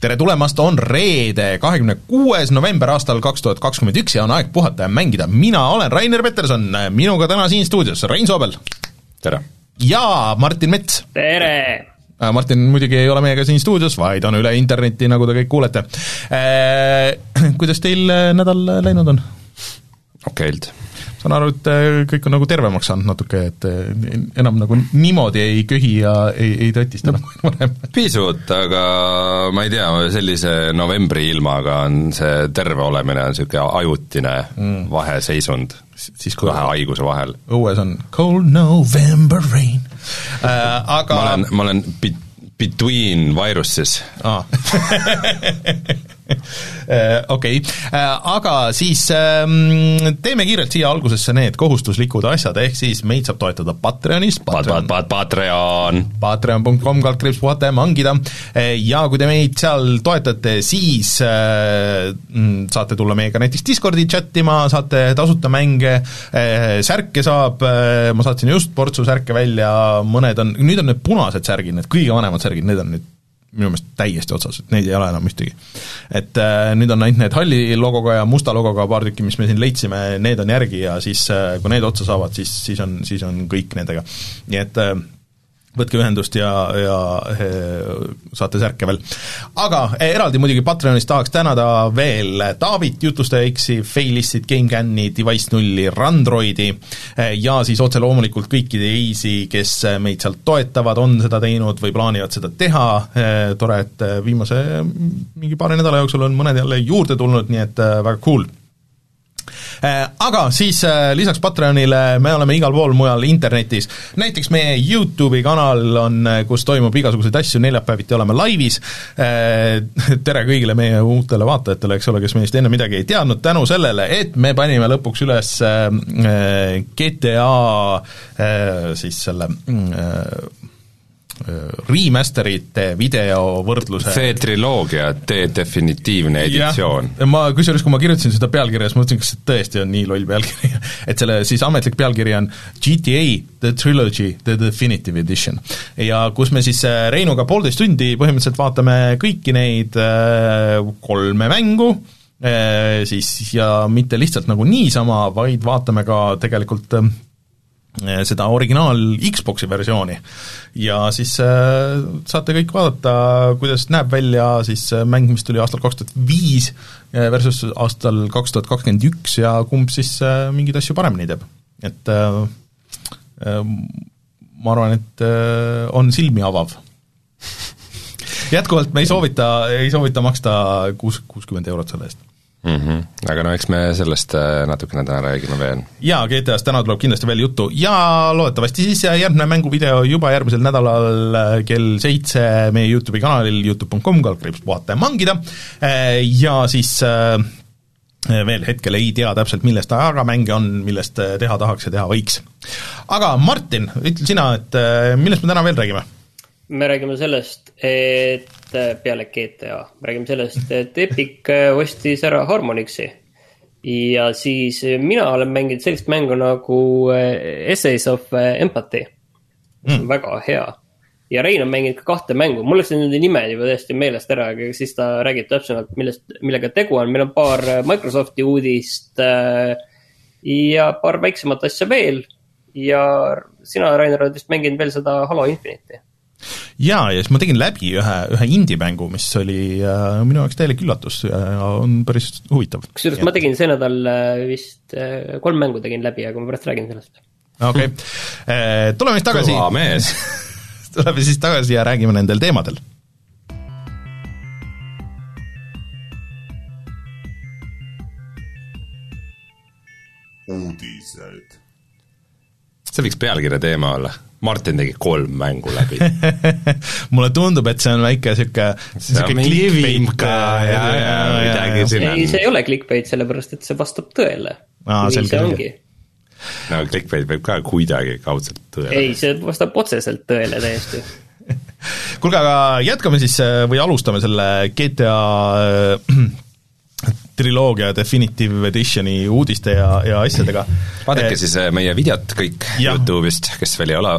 tere tulemast, on reede, kahekümne kuues november aastal kaks tuhat kakskümmend üks ja on aeg puhata ja mängida. mina olen Rainer Peterson, minuga täna siin stuudios Rein Soobel. tere! ja Martin Mets. tere! Äh, Martin muidugi ei ole meiega siin stuudios, vaid on üle interneti, nagu te kõik kuulete. Äh, kuidas teil äh, nädal läinud on? okeilt saan aru, et kõik on nagu tervemaks saanud natuke, et enam nagu niimoodi ei köhi ja ei, ei tõtista nagu varem. pisut, aga ma ei tea, sellise novembri ilmaga on see terve olemine on niisugune ajutine mm. vaheseisund siis kahe haiguse vahel. õues on cold November rain äh,, aga ma olen, ma olen bit-, between viruses ah. Okei, äh, aga siis ähm, teeme kiirelt siia algusesse need kohustuslikud asjad, ehk siis meid saab toetada Patreonis. Patreon, pat, pat, Patreon. Patreon.com kaldkriips puhata ja mangida. Äh, ja kui te meid seal toetate, siis äh, mm, saate tulla meiega näiteks Discordi chat ima, saate tasuta mänge särke saab ma saatsin just portsu särke välja, mõned on, nüüd on need punased särgid, need kõige vanemad särgid, need on nüüd minu meelest täiesti otsas, et neid ei ole enam ühtegi. et äh, nüüd on ainult need halli logoga ja musta logoga paar tükki, mis me siin leidsime, need on järgi ja siis äh, kui need otsa saavad, siis, siis on, siis on kõik nendega. nii et äh, võtke ühendust ja, ja eh, saate särke veel. aga eh, eraldi muidugi Patreonis tahaks tänada veel Taavit, Jutlustaja X-i, Failistit, GameCami, Device nulli, Randroidi eh, ja siis otse loomulikult kõiki teisi, kes meid sealt toetavad, on seda teinud või plaanivad seda teha, tore, et viimase mingi paari nädala jooksul on mõned jälle juurde tulnud, nii et väga cool aga siis äh, lisaks Patreonile me oleme igal pool mujal internetis, näiteks meie YouTube'i kanal on, äh, kus toimub igasuguseid asju, neljapäeviti oleme laivis, tere kõigile meie uutele vaatajatele, eks ole, kes meist enne midagi ei teadnud, tänu sellele, et me panime lõpuks üles GTA siis selle remasterite videovõrdluse see triloogia, tee definitiivne editsioon. ma, kusjuures kui ma kirjutasin seda pealkirja, siis mõtlesin, kas see tõesti on nii loll pealkiri et selle siis ametlik pealkiri on GTA The Trilogy The Definitive Edition. ja kus me siis äh, Reinuga poolteist tundi põhimõtteliselt vaatame kõiki neid äh, kolme mängu, äh, siis ja mitte lihtsalt nagu niisama, vaid vaatame ka tegelikult Eh, seda originaal Xbox'i versiooni. ja siis äh, saate kõik vaadata, kuidas näeb välja siis äh, mäng, mis tuli aastal kaks tuhat viis versus aastal kaks tuhat kakskümmend üks ja kumb siis mingeid asju paremini teeb. et ma arvan, et on silmi avav jätkuvalt me ei soovita, ei soovita maksta kuus, kuuskümmend eurot selle eest mm. -hmm. aga no eks me sellest äh, natukene täna räägime veel. jaa, GTA-st täna tuleb kindlasti veel juttu ja loodetavasti siis järgmine mänguvideo juba järgmisel nädalal äh, kell seitse meie YouTube'i kanalil youtube.com, kaldkriips puhata ja mangida äh, ja siis veel hetkel ei tea täpselt, millest aga mänge on, millest teha tahaks ja teha võiks. aga Martin, ütle sina, et millest me täna veel räägime? Me räägime sellest, et Äh, peale GTA. räägime sellest, et Epic äh, ostis ära Harmonixi. ja siis äh, mina olen mänginud sellist mängu nagu Essays of Empathy, mis on mm. väga hea. ja Rein on mänginud ka kahte mängu, mul läksid nende nimed juba täiesti meelest ära, aga siis ta räägib täpsemalt, millest, millega tegu on, meil on paar Microsofti uudist ja paar väiksemat asja veel. ja sina, Rainer, oled vist mänginud veel seda Halo Infinite'i jaa, ja siis ma tegin läbi ühe, ühe indie-mängu, mis oli äh, minu jaoks täielik üllatus ja on päris huvitav. kusjuures ma tegin see nädal äh, vist äh, kolm mängu tegin läbi, aga ma pärast räägin sellest. okei okay. äh,, tuleme siis tagasi. kõva mees tuleme siis tagasi ja räägime nendel teemadel uudised. see võiks pealkirja teema olla Martin tegi kolm mängu läbi mulle tundub, et see on väike niisugune, niisugune clickbait ka ja, ja, ja, ja, ja ei, see ei ole clickbait, sellepärast et see vastab tõele. nii see ongi. no clickbait võib ka kuidagi kaudselt tõele. ei, see vastab otseselt tõele täiesti kuulge, aga jätkame siis või alustame selle GTA triloogia Definitive Editioni uudiste ja, ja asjadega. vaadake siis äh, meie videot kõik ja. Youtube'ist, kes veel ei ole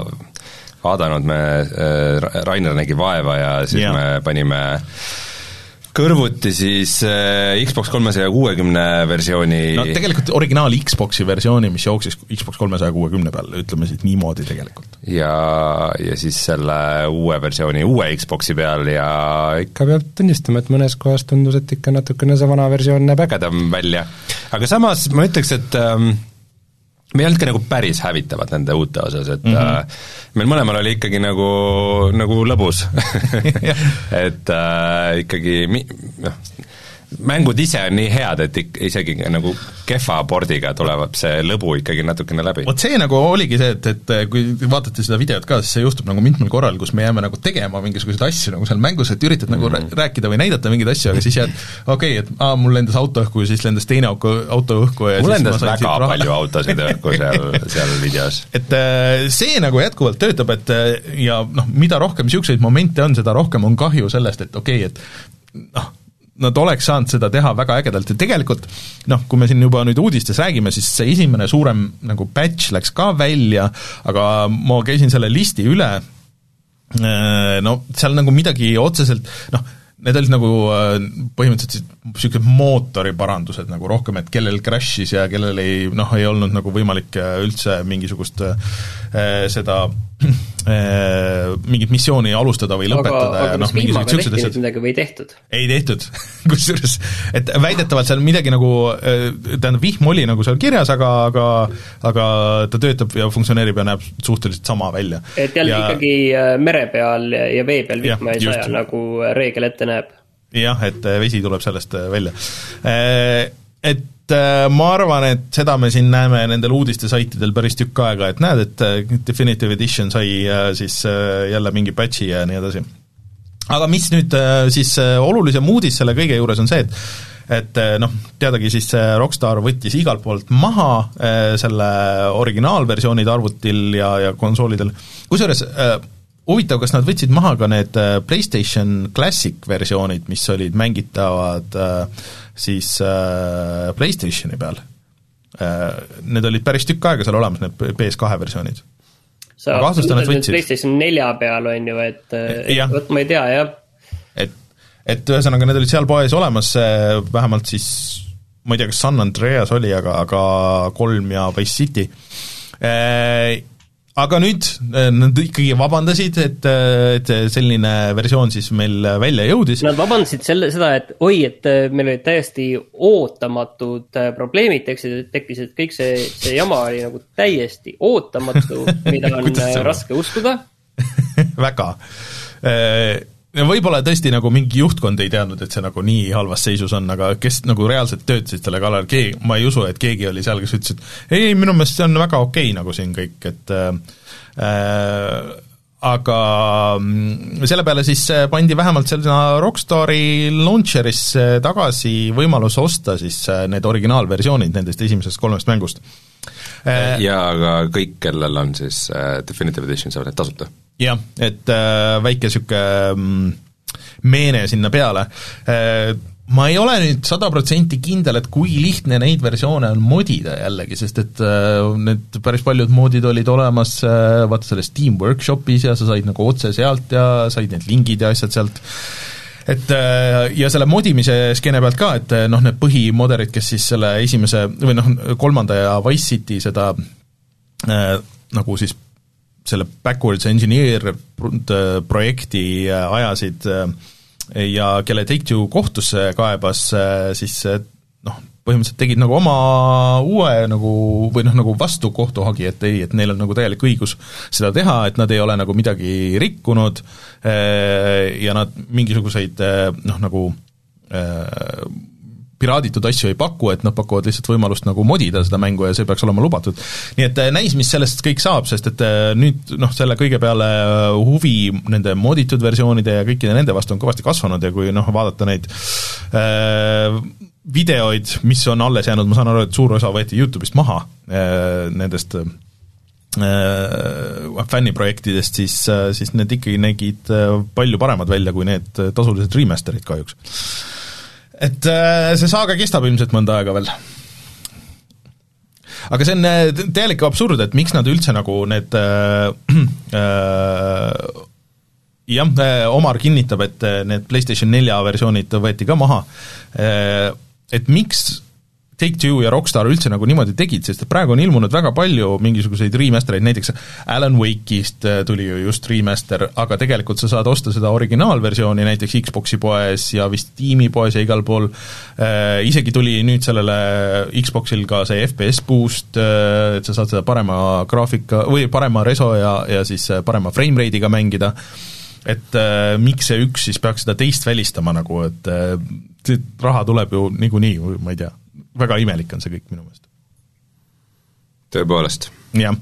vaadanud, me äh,, Rainer nägi vaeva ja siis ja. me panime kõrvuti siis äh, Xbox kolmesaja kuuekümne versiooni no tegelikult originaal Xboxi versiooni, mis jooksis Xbox kolmesaja kuuekümne peal, ütleme siis niimoodi tegelikult. ja, ja siis selle uue versiooni uue Xboxi peal ja ikka peab tunnistama, et mõnes kohas tundus, et ikka natukene see vana versioon näeb ägedam välja. aga samas ma ütleks, et ähm, me ei olnud ka nagu päris hävitavad nende uute osas, et mm -hmm. meil mõlemal oli ikkagi nagu, nagu lõbus et äh, ikkagi mi-, noh, mängud ise on nii head, et ik-, isegi nagu kehva pordiga tuleb see lõbu ikkagi natukene läbi. vot see nagu oligi see, et, et kui vaatate seda videot ka, siis see juhtub nagu mitmel korral, kus me jääme nagu tegema mingisuguseid asju nagu seal mängus, et üritad nagu mm -hmm. rääkida või näidata mingeid asju, aga siis jääd okei okay,, et aa, mul lendas auto õhku ja siis lendas teine auto, auto õhku ja mul lendas väga palju autosid õhku seal, seal videos. et äh, see nagu jätkuvalt töötab, et äh, ja noh, mida rohkem niisuguseid momente on, seda rohkem on kahju sellest, et okei okay,, et noh, nad oleks saanud seda teha väga ägedalt. Ja tegelikult noh, kui me siin juba nüüd uudistes räägime, siis see esimene suurem nagu batch läks ka välja, aga ma käisin selle listi üle, äh, no seal nagu midagi otseselt noh, need olid nagu äh, põhimõtteliselt niisugused mootoriparandused nagu rohkem, et kellel crash'is ja kellel ei noh, ei olnud nagu võimalik äh, üldse mingisugust äh, seda mingit missiooni alustada või lõpetada aga, aga noh, mingisugused siuksed asjad. midagi või ei tehtud? ei tehtud kusjuures, et väidetavalt seal midagi nagu, äh, tähendab, vihm oli nagu seal kirjas, aga, aga aga ta töötab ja funktsioneerib ja näeb suhteliselt sama välja. et jälle ja... ikkagi äh, mere peal ja vee peal vihma ei saja, nagu reegel ette näeb? jah, et vesi tuleb sellest välja. Et et äh, ma arvan, et seda me siin näeme nendel uudistesaitidel päris tükk aega, et näed, et äh, Definitive Edition sai äh, siis jälle mingi patch'i ja nii edasi. aga mis nüüd siis olulisem uudis selle kõige juures on see, et et noh, teadagi siis Rockstar võttis igalt poolt maha selle originaalversioonid arvutil ja, ja konsoolidel, kusjuures huvitav, kas nad võtsid maha ka need PlayStation Classic versioonid, mis olid mängitavad äh, siis äh, PlayStationi peal äh,. Need olid päris tükk aega seal olemas, need PS2 versioonid. sa mõtled nüüd PlayStation nelja peal, on ju, et äh, vot ma ei tea, jah. et, et ühesõnaga, need olid seal poes olemas, vähemalt siis ma ei tea, kas San Andreas oli, aga, aga kolm ja Wise City äh, aga nüüd äh, nad ikkagi vabandasid, et, äh, et selline versioon siis meil välja jõudis. Nad vabandasid selle, seda, et oi, et äh, meil olid täiesti ootamatud probleemid tekkisid, tekkisid, kõik see, see jama oli nagu täiesti ootamatu, mida on raske uskuda. Väga võib-olla tõesti nagu mingi juhtkond ei teadnud, et see nagu nii halvas seisus on, aga kes nagu reaalselt töötasid selle kallal, keegi, ma ei usu, et keegi oli seal, kes ütles, et ei, minu meelest see on väga okei okay, nagu siin kõik, et äh, aga mm, selle peale siis äh, pandi vähemalt sinna Rockstari launcher'isse tagasi võimalus osta siis äh, need originaalversioonid nendest esimesest kolmest mängust. Ja aga kõik, kellel on siis Definitive Edition, saavad need tasuta. Jah, et äh, väike niisugune mm, meene sinna peale. Äh, ma ei ole nüüd sada protsenti kindel, et kui lihtne neid versioone on modida jällegi, sest et äh, need päris paljud moodid olid olemas äh, vaata selles Steam Workshopis ja sa said nagu otse sealt ja said need lingid ja asjad sealt, et äh, ja selle modimise skeene pealt ka, et äh, noh, need põhimoderid, kes siis selle esimese või noh, kolmanda ja Wise City seda äh, nagu siis selle backwards engineer projekti äh, ajasid äh, ja kelle Take-Two kohtusse kaebas, siis noh, põhimõtteliselt tegid nagu oma uue nagu või noh, nagu vastu kohtuhagi, et ei, et neil on nagu täielik õigus seda teha, et nad ei ole nagu midagi rikkunud ja nad mingisuguseid noh, nagu piraaditud asju ei paku, et nad pakuvad lihtsalt võimalust nagu modida seda mängu ja see peaks olema lubatud. nii et äh, näis, mis sellest kõik saab, sest et äh, nüüd noh, selle kõige peale äh, huvi nende moditud versioonide ja kõikide nende vastu on kõvasti kasvanud ja kui noh, vaadata neid äh, videoid, mis on alles jäänud, ma saan aru, et suur osa võeti YouTube'ist maha äh, nendest äh, fänniprojektidest, siis, siis need ikkagi nägid palju paremad välja kui need tasulised remaster'id kahjuks et äh, see saaga kestab ilmselt mõnda aega veel. aga see on äh, täielik absurd, et miks nad üldse nagu need äh, äh, jah, äh, Omar kinnitab, et need PlayStation nelja versioonid võeti ka maha, et miks Take-Two ja Rockstar üldse nagu niimoodi tegid, sest et praegu on ilmunud väga palju mingisuguseid remaster eid, näiteks Alan Wake'ist tuli ju just remaster, aga tegelikult sa saad osta seda originaalversiooni näiteks Xboxi poes ja vist Steam'i poes ja igal pool. Äh,, isegi tuli nüüd sellele Xboxil ka see FPS boost äh,, et sa saad seda parema graafika või parema reso ja, ja siis parema frame rate'iga mängida. Äh,, et äh, miks see üks siis peaks seda teist välistama nagu, et äh, raha tuleb ju niikuinii, ma ei tea, väga imelik on see kõik minu meelest. tõepoolest. jah,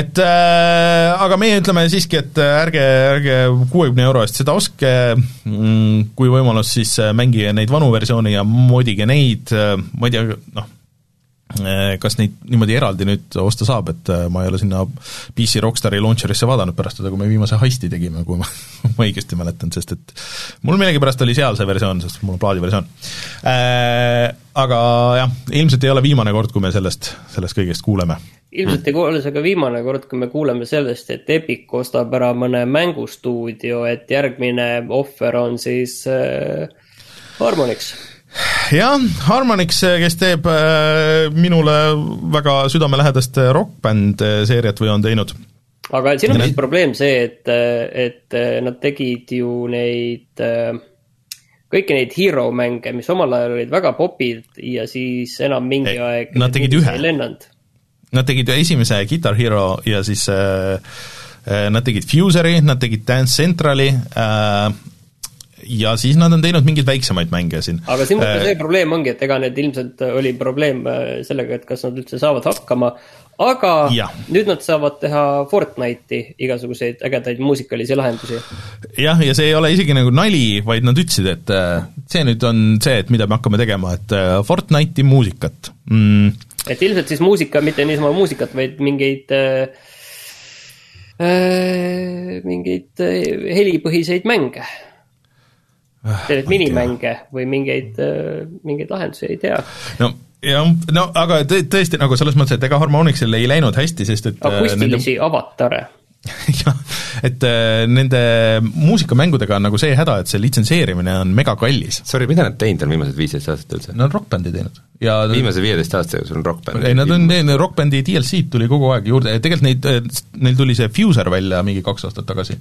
et äh, aga meie ütleme siiski, et ärge, ärge kuuekümne euro eest seda ostke mm,, kui võimalus, siis äh, mängige neid vanu versioone ja modige neid, äh, ma ei tea, noh, Äh, kas neid niimoodi eraldi nüüd osta saab, et äh, ma ei ole sinna PC Rockstari launcher'isse vaadanud pärast seda, kui me viimase heisti tegime, kui ma, ma õigesti mäletan, sest et mul millegipärast oli seal see versioon, sest mul on plaadiversioon äh,. Aga jah, ilmselt ei ole viimane kord, kui me sellest, sellest kõigest kuuleme. ilmselt ei ole see ka viimane kord, kui me kuuleme sellest, et Epic ostab ära mõne mängustuudio, et järgmine ohver on siis äh, Harmonix jah, Harmonix, kes teeb äh, minule väga südamelähedast Rock Band äh, seeriat või on teinud. aga siin on vist probleem see, et, et nad tegid ju neid, kõiki neid hero mänge, mis omal ajal olid väga popid ja siis enam mingi ei, aeg nad tegid ühe. Nad tegid esimese Guitar Hero ja siis äh, Nad tegid Fusery, nad tegid Dance Centrali äh,, ja siis nad on teinud mingeid väiksemaid mänge siin. aga siin äh, see probleem ongi, et ega need ilmselt oli probleem äh, sellega, et kas nad üldse saavad hakkama, aga ja. nüüd nad saavad teha Fortnite'i igasuguseid ägedaid muusikalisi lahendusi. jah, ja see ei ole isegi nagu nali, vaid nad ütlesid, et äh, see nüüd on see, et mida me hakkame tegema, et äh, Fortnite'i muusikat mm.. et ilmselt siis muusika, mitte niisama muusikat, vaid mingeid äh, äh, mingeid helipõhiseid mänge ah, minimänge või mingeid, äh, mingeid lahendusi ei tea. no jah, no aga tõ-, tõesti nagu selles mõttes, et ega Harmonixil ei läinud hästi, sest et äh, akustilisi nende... avatare jah, et äh, nende muusikamängudega on nagu see häda, et see litsenseerimine on megakallis. Sorry, mida nad teinud on viimased viisteist aastat üldse? Nad on Rock Bandi teinud. ja viimase viieteist aasta jooksul on Rock Band? ei, nad on, Rock Bandi DLC-d tuli kogu aeg juurde, tegelikult neid, neil tuli see Fuser välja mingi kaks aastat tagasi,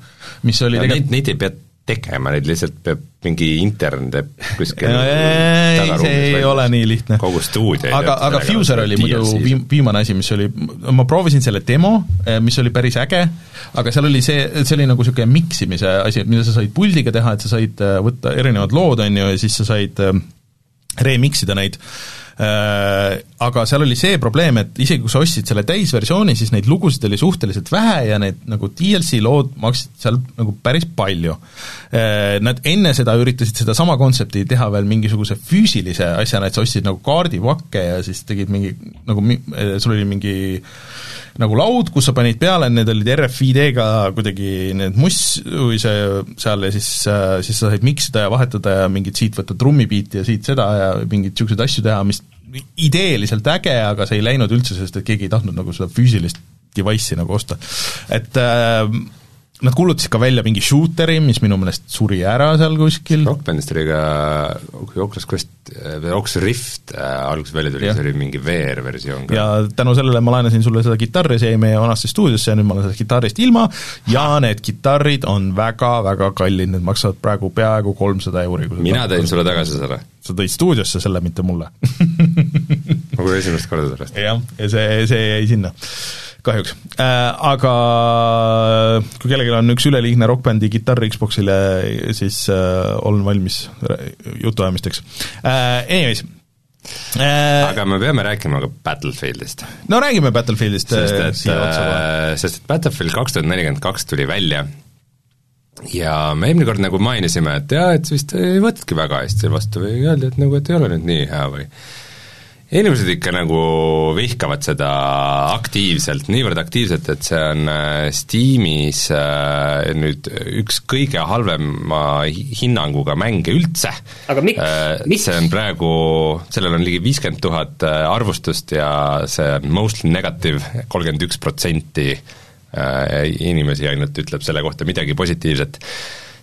mis oli ja tegelikult neid, neid ei pea tegema, neid lihtsalt peab mingi intern teeb kuskil ei, see ei ole nii lihtne. kogu stuudio aga, aga Fuser oli muidu viim-, viimane asi, mis oli, ma proovisin selle demo, eh, mis oli päris äge, aga seal oli see, see oli nagu niisugune miksimise asi, mida sa said puldiga teha, et sa said eh, võtta erinevad lood, on ju, ja siis sa said eh, remix ida neid. Äh, aga seal oli see probleem, et isegi kui sa ostsid selle täisversiooni, siis neid lugusid oli suhteliselt vähe ja need nagu DLC lood maksid seal nagu päris palju. Äh, nad enne seda üritasid sedasama kontsepti teha veel mingisuguse füüsilise asjana, et sa ostsid nagu kaardipakke ja siis tegid mingi nagu, äh, sul oli mingi nagu laud, kus sa panid peale, need olid RFID-ga kuidagi need muss või see seal ja siis, siis sa said miksida ja vahetada ja mingit siit võtta trummibiiti ja siit seda ja mingeid niisuguseid asju teha, mis ideeliselt äge, aga see ei läinud üldse, sest et keegi ei tahtnud nagu seda füüsilist device'i nagu osta. et äh, Nad kuulutasid ka välja mingi shooteri, mis minu meelest suri ära seal kuskil. Rock Bandist oli ka, Oculus Quest või Oculus Rift äh, alguses välja tuli, siis oli mingi VR-versioon ka. ja tänu sellele ma laenasin sulle seda kitarri, see jäi meie vanasse stuudiosse ja nüüd ma olen sellest kitarrist ilma ja need kitarrid on väga-väga kallid, need maksavad praegu peaaegu kolmsada euri. mina tõin sulle tagasi selle. sa tõid stuudiosse selle, mitte mulle ma kuulen esimest korda sellest. jah, ja see, see jäi sinna kahjuks äh,. Aga kui kellelgi on üks üleliigne rokkbändi kitarr Xboxile, siis äh, olen valmis jutuajamisteks äh,. Anyways äh,. aga me peame rääkima ka Battlefieldist. no räägime Battlefieldist sest äh, et, äh, sest et Battlefield kaks tuhat nelikümmend kaks tuli välja ja me eelmine kord nagu mainisime, et jaa, et vist ei võtnudki väga hästi vastu või öeldi, et nagu, et ei ole nüüd nii hea või inimesed ikka nagu vihkavad seda aktiivselt, niivõrd aktiivselt, et see on äh, Steamis äh, nüüd üks kõige halvema hinnanguga mänge üldse. aga miks äh,, miks? see on praegu, sellel on ligi viiskümmend tuhat arvustust ja see on mostly negative, kolmkümmend üks protsenti inimesi ainult ütleb selle kohta midagi positiivset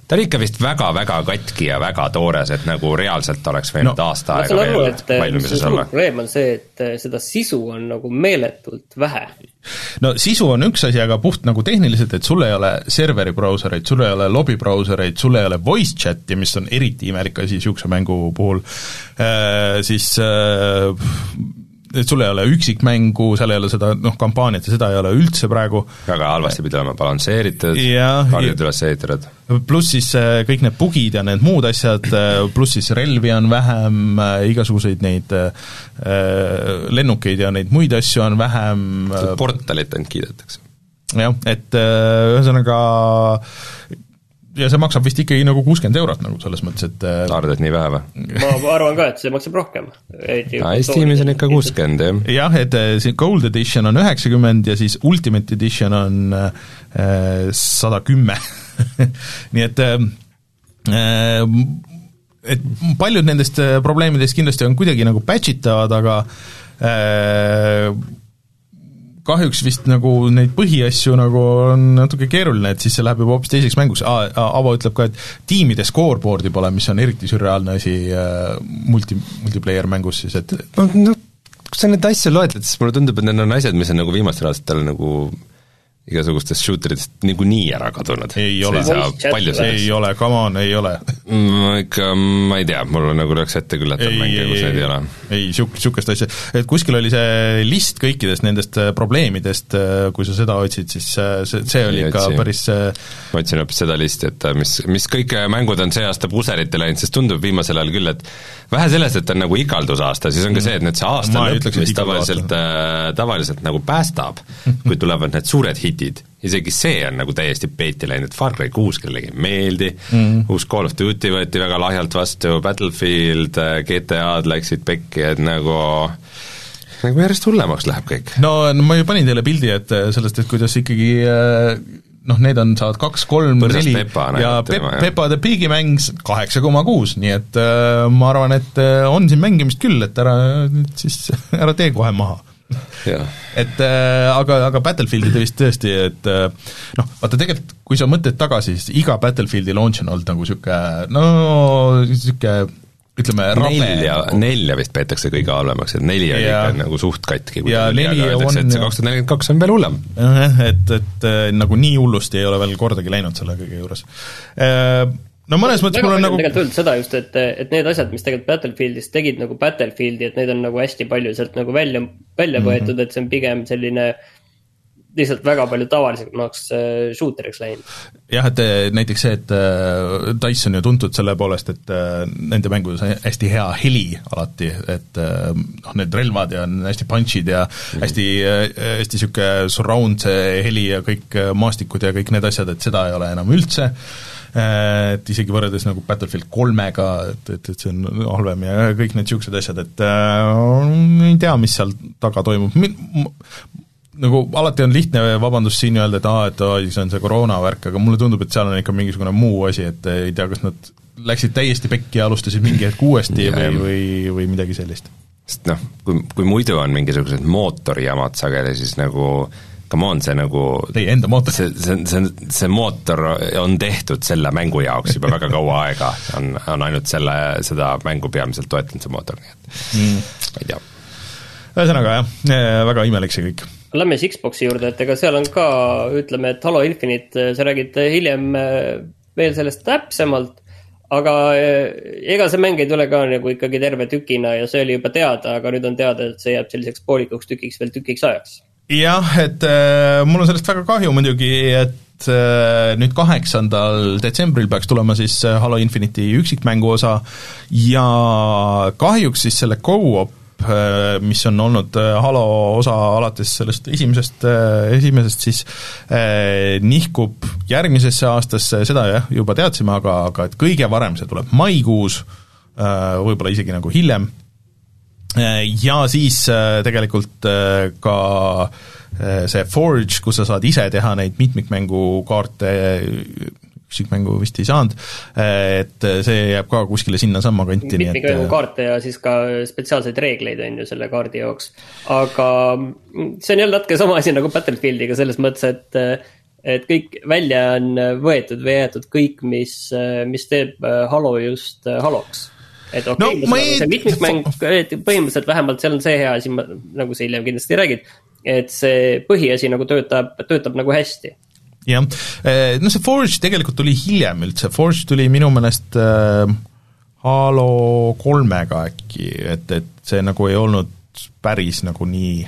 ta on ikka vist väga-väga katki ja väga toores, et nagu reaalselt oleks võinud no, aasta aega veel eh, valmimiseks olla. probleem on see, et eh, seda sisu on nagu meeletult vähe. no sisu on üks asi, aga puht nagu tehniliselt, et sul ei ole serveri brausereid, sul ei ole lobi brausereid, sul ei ole voice chat'i, mis on eriti imelik asi niisuguse mängu puhul äh,, siis äh, et sul ei ole üksikmängu, seal ei ole seda noh, kampaaniat ja seda ei ole üldse praegu. väga halvasti pidi olema balansseeritud, kaardid üles ehitatud. pluss siis äh, kõik need bugid ja need muud asjad, äh, pluss siis relvi on vähem, äh, igasuguseid neid lennukeid ja neid muid asju on vähem. portalit ainult kiidetakse. jah, et ühesõnaga ja see maksab vist ikkagi nagu kuuskümmend eurot nagu selles mõttes, et äh, arvad, et nii vähe või? ma arvan ka, et see maksab rohkem. Steamis on ikka kuuskümmend, jah. jah, et äh, see Gold Edition on üheksakümmend ja siis Ultimate Edition on äh, sada kümme. nii et et paljud nendest probleemidest kindlasti on kuidagi nagu patch itavad, aga kahjuks vist nagu neid põhiasju nagu on natuke keeruline, et siis see läheb juba hoopis teiseks mänguks, Avo ütleb ka, et tiimide scoreboard'i pole, mis on eriti sürreaalne asi äh, multi, multiplayer mängus siis, et noh, kui sa neid asju loetled, siis mulle tundub, et need on asjad, mis on nagu viimastel aastatel nagu igasugustest shooteritest niikuinii ära kadunud. ei ole, ei ole, come on, ei ole ma ikka, ma ei tea, mul nagu lööks ette küll, et on mänge, kus neid ei ole. ei, siuk-, niisugust asja, et kuskil oli see list kõikidest nendest äh, probleemidest, äh, kui sa seda otsid, siis äh, see, see oli ei, ikka otsi. päris ma otsin hoopis seda listi, et mis, mis kõik mängud on see aasta puserite läinud, sest tundub viimasel ajal küll, et vähe sellest, et on nagu igaldusaasta, siis on ka see, et nüüd see aasta lõpp, mis tavaliselt tavaliselt nagu päästab, kui tulevad need suured hitid, isegi see on nagu täiesti peeti läinud, Far Cry kuus kellelegi ei meeldi. Mm, -hmm. uus Call of Duty võeti väga lahjalt vastu, Battlefield, äh, GTA-d läksid pekki, et nagu nagu järjest hullemaks läheb kõik. no, no ma ju panin teile pildi, et äh, sellest, et kuidas ikkagi äh, noh, need on, saavad kaks, kolm, neli ja Pep, Pepa the Pigi mäng kaheksa koma kuus, nii et äh, ma arvan, et on siin mängimist küll, et ära nüüd siis, ära tee kohe maha et äh, aga, aga Battlefieldid vist tõesti, et äh, noh, vaata tegelikult kui sa mõtled tagasi, siis iga Battlefieldi launch on olnud nagu niisugune no niisugune ütleme, nelja, nelja vist peetakse kõige halvemaks, et neli on ikka nagu suht katki. ja neli on et see kaks tuhat nelikümmend kaks on veel hullem. et, et äh, nagu nii hullusti ei ole veel kordagi läinud selle kõige juures. Äh, no mõnes mõttes mul on nagu tegelikult öeldud seda just, et, et need asjad, mis tegelikult Battlefieldis tegid nagu Battlefieldi, et neid on nagu hästi palju sealt nagu välja, välja mhm. võetud mm, -hmm. et see on pigem selline äh, lihtsalt väga palju tavalisemaks äh, shooteriks läinud. jah, et äh, näiteks see, et äh, Dice on ju tuntud selle poolest, et nende mängudes on hästi hea heli alati, et noh, need relvad ja on hästi punch'id ja mm -hmm. hästi, hästi niisugune surround see heli ja kõik maastikud ja kõik need asjad, et seda ei ole enam üldse, et isegi võrreldes nagu Battlefield kolmega, et, et, et see on halvem ja kõik need niisugused asjad, et äh, ei tea, mis seal taga toimub, nagu alati on lihtne vabandus siin öelda, et aa, et oi, see on see koroona värk, aga mulle tundub, et seal on ikka mingisugune muu asi, et ei tea, kas nad läksid täiesti pekki ja alustasid mingi hetk uuesti või, või, või midagi sellist. sest noh, kui, kui muidu on mingisugused mootorijamad sageli, siis nagu come on, see nagu Teie enda mootor? see, see, see, see mootor on tehtud selle mängu jaoks juba väga kaua aega, on, on ainult selle, seda mängu peamiselt toetanud, see mootor, nii et mm. ma ei tea. ühesõnaga jah, väga imelik see kõik Lähme siis Xbox'i juurde, et ega seal on ka, ütleme, et Halo Infinite, sa räägid hiljem äh, veel sellest täpsemalt, aga ega see mäng ei tule ka nagu ikkagi terve tükina ja see oli juba teada, aga nüüd on teada, et see jääb selliseks poolikuks tükiks veel tükiks ajaks. Jah, et äh, mul on sellest väga kahju muidugi, et äh, nüüd kaheksandal detsembril peaks tulema siis äh, Halo Infinite'i üksikmängu osa ja kahjuks siis selle go-op mis on olnud Halo osa alates sellest esimesest, esimesest siis eh, nihkub järgmisesse aastasse, seda jah, juba teadsime, aga, aga et kõige varem see tuleb maikuus, võib-olla isegi nagu hiljem, ja siis tegelikult ka see Forge, kus sa saad ise teha neid mitmikmängukaarte üksikmängu vist ei saanud, et see jääb ka kuskile sinnasamma kanti. mitmikmängu kaarte ja siis ka spetsiaalseid reegleid on ju selle kaardi jaoks. aga see on jälle natuke sama asi nagu Battlefieldiga selles mõttes, et et kõik välja on võetud või jäetud kõik, mis, mis teeb Halo just Haloks et okei okay, no,, ei... see mitmikmäng, põhimõtteliselt vähemalt seal on see hea asi, nagu sa hiljem kindlasti räägid, et see põhiasi nagu töötab, töötab nagu hästi. Jah, eh, no see Forge tegelikult tuli hiljem üldse, Forge tuli minu meelest äh, Halo kolmega äkki, et, et see nagu ei olnud päris nagu nii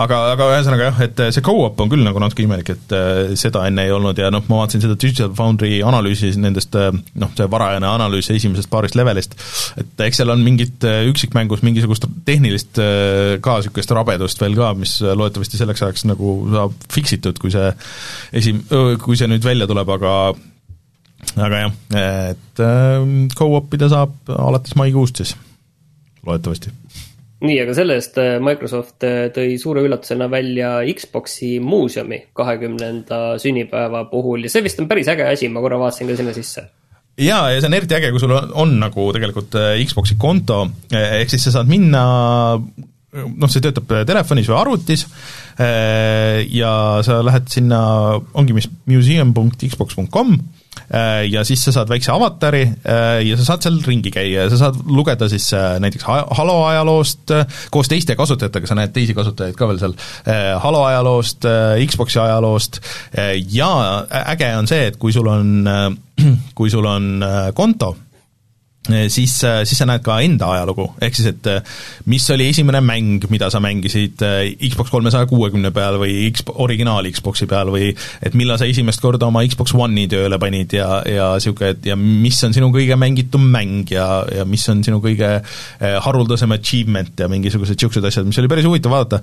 aga, aga ühesõnaga jah, et see go-up on küll nagu natuke imelik, et äh, seda enne ei olnud ja noh, ma vaatasin seda Digital Foundry analüüsi nendest äh, noh, see varajane analüüs esimesest paarist levelist, et eks seal on mingit üksikmängus mingisugust tehnilist ka niisugust rabedust veel ka, mis loodetavasti selleks ajaks nagu saab fix itud, kui see esi-, kui see nüüd välja tuleb, aga aga jah, et go-op ida saab alates maikuust siis, loodetavasti nii, aga selle eest äh, Microsoft äh, tõi suure üllatusena välja Xbox'i muuseumi kahekümnenda sünnipäeva puhul ja see vist on päris äge asi, ma korra vaatasin ka sinna sisse. Jaa, ja see on eriti äge, kui sul on, on nagu tegelikult äh, Xbox'i konto, ehk siis sa saad minna noh, see töötab telefonis või arvutis ja sa lähed sinna, ongi mis museum.xbox.com ja siis sa saad väikse avatari äh, ja sa saad seal ringi käia ja sa saad lugeda siis äh, näiteks Halo ajaloost, koos teiste kasutajatega, sa näed teisi kasutajaid ka veel seal, Halo ajaloost, Xbox'i ajaloost ja äge on see, et kui sul on, kui sul on konto, siis, eh, siis sa näed ka enda ajalugu, ehk siis et eh, mis oli esimene mäng, mida sa mängisid Xbox kolmesaja kuuekümne peal või X, originaal Xboxi peal või et millal sa esimest korda oma Xbox One'i tööle panid ja, ja niisugune, et ja mis on sinu kõige mängitum mäng ja, ja mis on sinu kõige haruldasem achievement ja mingisugused niisugused asjad, mis oli päris huvitav vaadata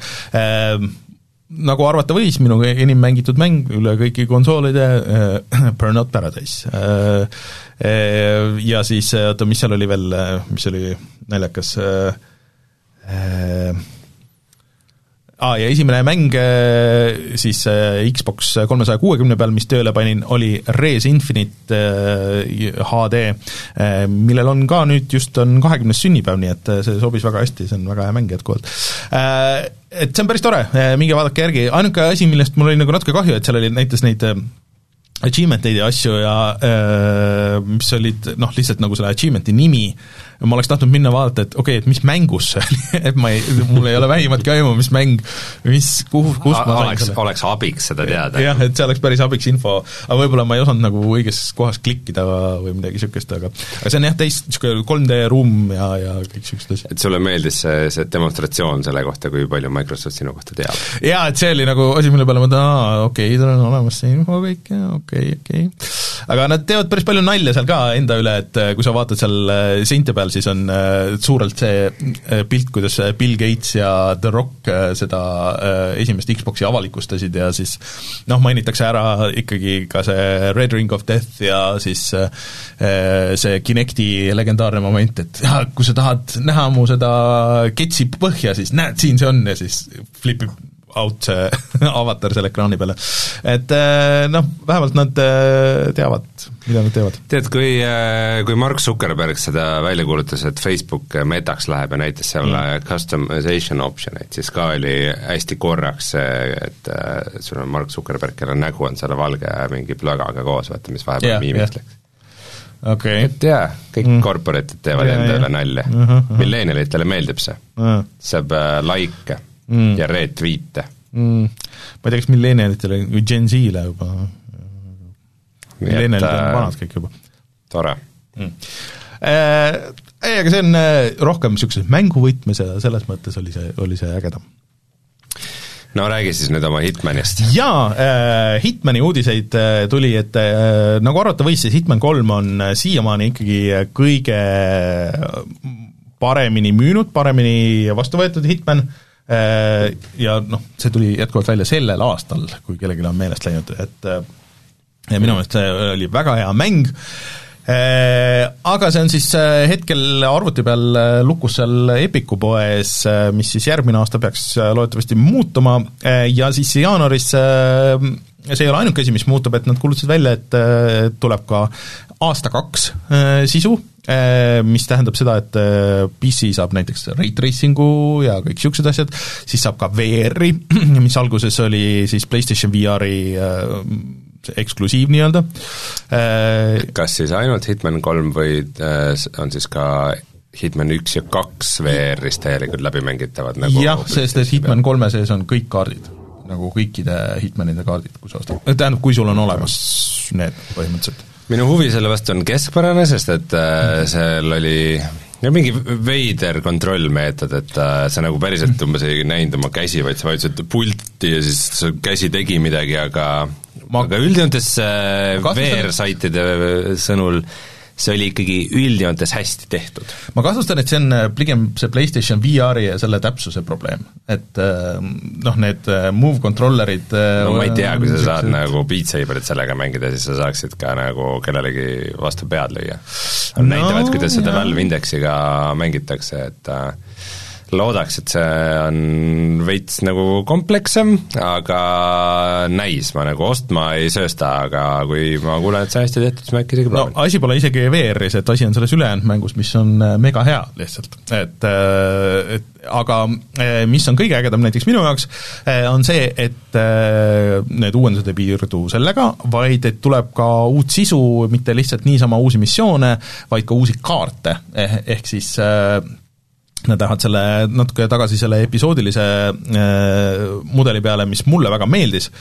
nagu arvata võis, minu enim mängitud mäng üle kõiki konsoolide äh,, Burnout Paradise äh,. Äh, ja siis oota, mis seal oli veel, mis oli naljakas äh,, äh, aa, ja esimene mäng äh, siis äh, Xbox kolmesaja kuuekümne peal, mis tööle panin, oli Res Infinite HD, millel on ka nüüd just on kahekümnes sünnipäev, nii et see sobis väga hästi, see on väga hea mäng jätkuvalt. Et see on päris tore, minge vaadake järgi, ainuke asi, millest mul oli nagu natuke kahju, et seal oli näiteks neid achievement'eid ja asju ja mis olid noh, lihtsalt nagu selle achievement'i nimi ma oleks tahtnud minna vaadata, et okei okay,, et mis mängus see oli et ma ei, mul ei ole vähimatki aimu, mis mäng, mis, kuhu, kus ma oleks, oleks abiks seda teada. jah, et see oleks päris abiks info, aga võib-olla ma ei osanud nagu õiges kohas klikkida või midagi niisugust, aga aga see on jah, täis niisugune 3D ruum ja, ja kõik niisugused asjad. et sulle meeldis see, see demonstratsioon selle kohta, kui palju Microsoft sinu kohta teab? jaa, et see oli nagu asi, mille peale ma mõtlen, aa, okei okay,, tal on olemas see info kõik ja okei okay,, okei okay.. aga nad teevad päris palju nalja seal ka enda üle, et kui sa vaatad seal seinte peal, siis on äh, suurelt see äh, pilt, kuidas Bill Gates ja The Rock äh, seda esimest Xbox'i avalikustasid ja siis noh, mainitakse ära ikkagi ka see Red Ring of Death ja siis see Kinecti legendaarne moment, et jah, kui sa tahad näha mu seda ketsi põhja, siis näed, siin see on ja siis flipib out see avatar selle ekraani peale. et eh, noh, vähemalt nad eh, teavad, mida nad teevad. tead, kui, eh, kui Mark Zuckerberg seda välja kuulutas, et Facebook metaks läheb ja näitas seal mm. customization option eid, siis ka oli hästi korraks see, et sul on Mark Zuckerberg, kelle nägu on selle valge mingi plögaga koos, vaata, mis vahepeal yeah, miimiks yeah. läks okay.. et jaa, kõik mm. corporate'id teevad yeah, enda üle nalja uh. -huh, uh -huh. Millennialitele meeldib see uh. -huh. saab äh, likee mm. ja retweet'e. Mm.. ma ei tea, kas millenialitele või Gen Z-le juba, millenialid on äh, vanad kõik juba. tore. Mm.. Äh, ei, aga see on äh, rohkem niisuguses mänguvõtmes ja selles mõttes oli see, oli see ägedam. No räägi siis nüüd oma Hitmanist. jaa äh,, Hitmani uudiseid äh, tuli, et äh, nagu arvata võis, siis Hitman kolm on äh, siiamaani ikkagi kõige paremini müünud, paremini vastu võetud Hitman. äh,, Äh, ja noh, see tuli jätkuvalt välja sellel aastal, kui kellelgi on meelest läinud, et äh, minu meelest see oli väga hea mäng. Aga see on siis äh, hetkel arvuti peal äh, lukus seal Epiku poes, äh, mis siis järgmine aasta peaks loodetavasti muutuma. Ja siis jaanuaris see ei ole ainuke asi, mis muutub, et nad kuulutasid välja, et tuleb ka aasta-kaks sisu, mis tähendab seda, et PC saab näiteks ray tracing'u ja kõik niisugused asjad, siis saab ka VR-i, mis alguses oli siis PlayStation VR-i eksklusiiv nii-öelda. Äh, kas siis ainult Hitman kolm või äh, on siis ka Hitman üks ja kaks VR-is täielikult läbimängitavad nagu jah, sest et Hitman kolme sees on kõik kaardid, nagu kõikide Hitmanide kaardid, kui sa ostad, tähendab, kui sul on olemas need põhimõtteliselt. Minu huvi selle vastu on keskpärane, sest et äh, seal oli no mingi veider kontrollmeetod, et äh, sa nagu päriselt umbes ei näinud oma käsi, vaid sa vajutasid pulti ja siis su käsi tegi midagi, aga ma... aga üldjoontes äh, VR-saitide sõnul see oli ikkagi üldjoontes hästi tehtud. ma kahtlustan, et see on äh, pigem see PlayStation VR-i ja selle täpsuse probleem, et äh, noh, need äh, move controller'id no ma ei tea, kui sa saad nagu Beat Saberit sellega mängida, siis sa saaksid ka nagu kellelegi vastu pead lüüa. Nad no, näitavad, kuidas seda Valve Indexiga mängitakse, et äh, loodaks, et see on veits nagu komplekssem, aga näis, ma nagu ostma ei söösta, aga kui ma kuulen, et see on hästi tehtud, siis ma äkki isegi proovin. no asi pole isegi VR-is, et asi on selles ülejäänud mängus, mis on äh, mega hea lihtsalt, et äh, et aga äh, mis on kõige ägedam näiteks minu jaoks, on see, et need uuendused ei piirdu sellega, vaid et tuleb ka uut sisu, mitte lihtsalt niisama uusi missioone, vaid ka uusi kaarte, eh, ehk siis Nad lähevad selle natuke tagasi selle episoodilise äh, mudeli peale, mis mulle väga meeldis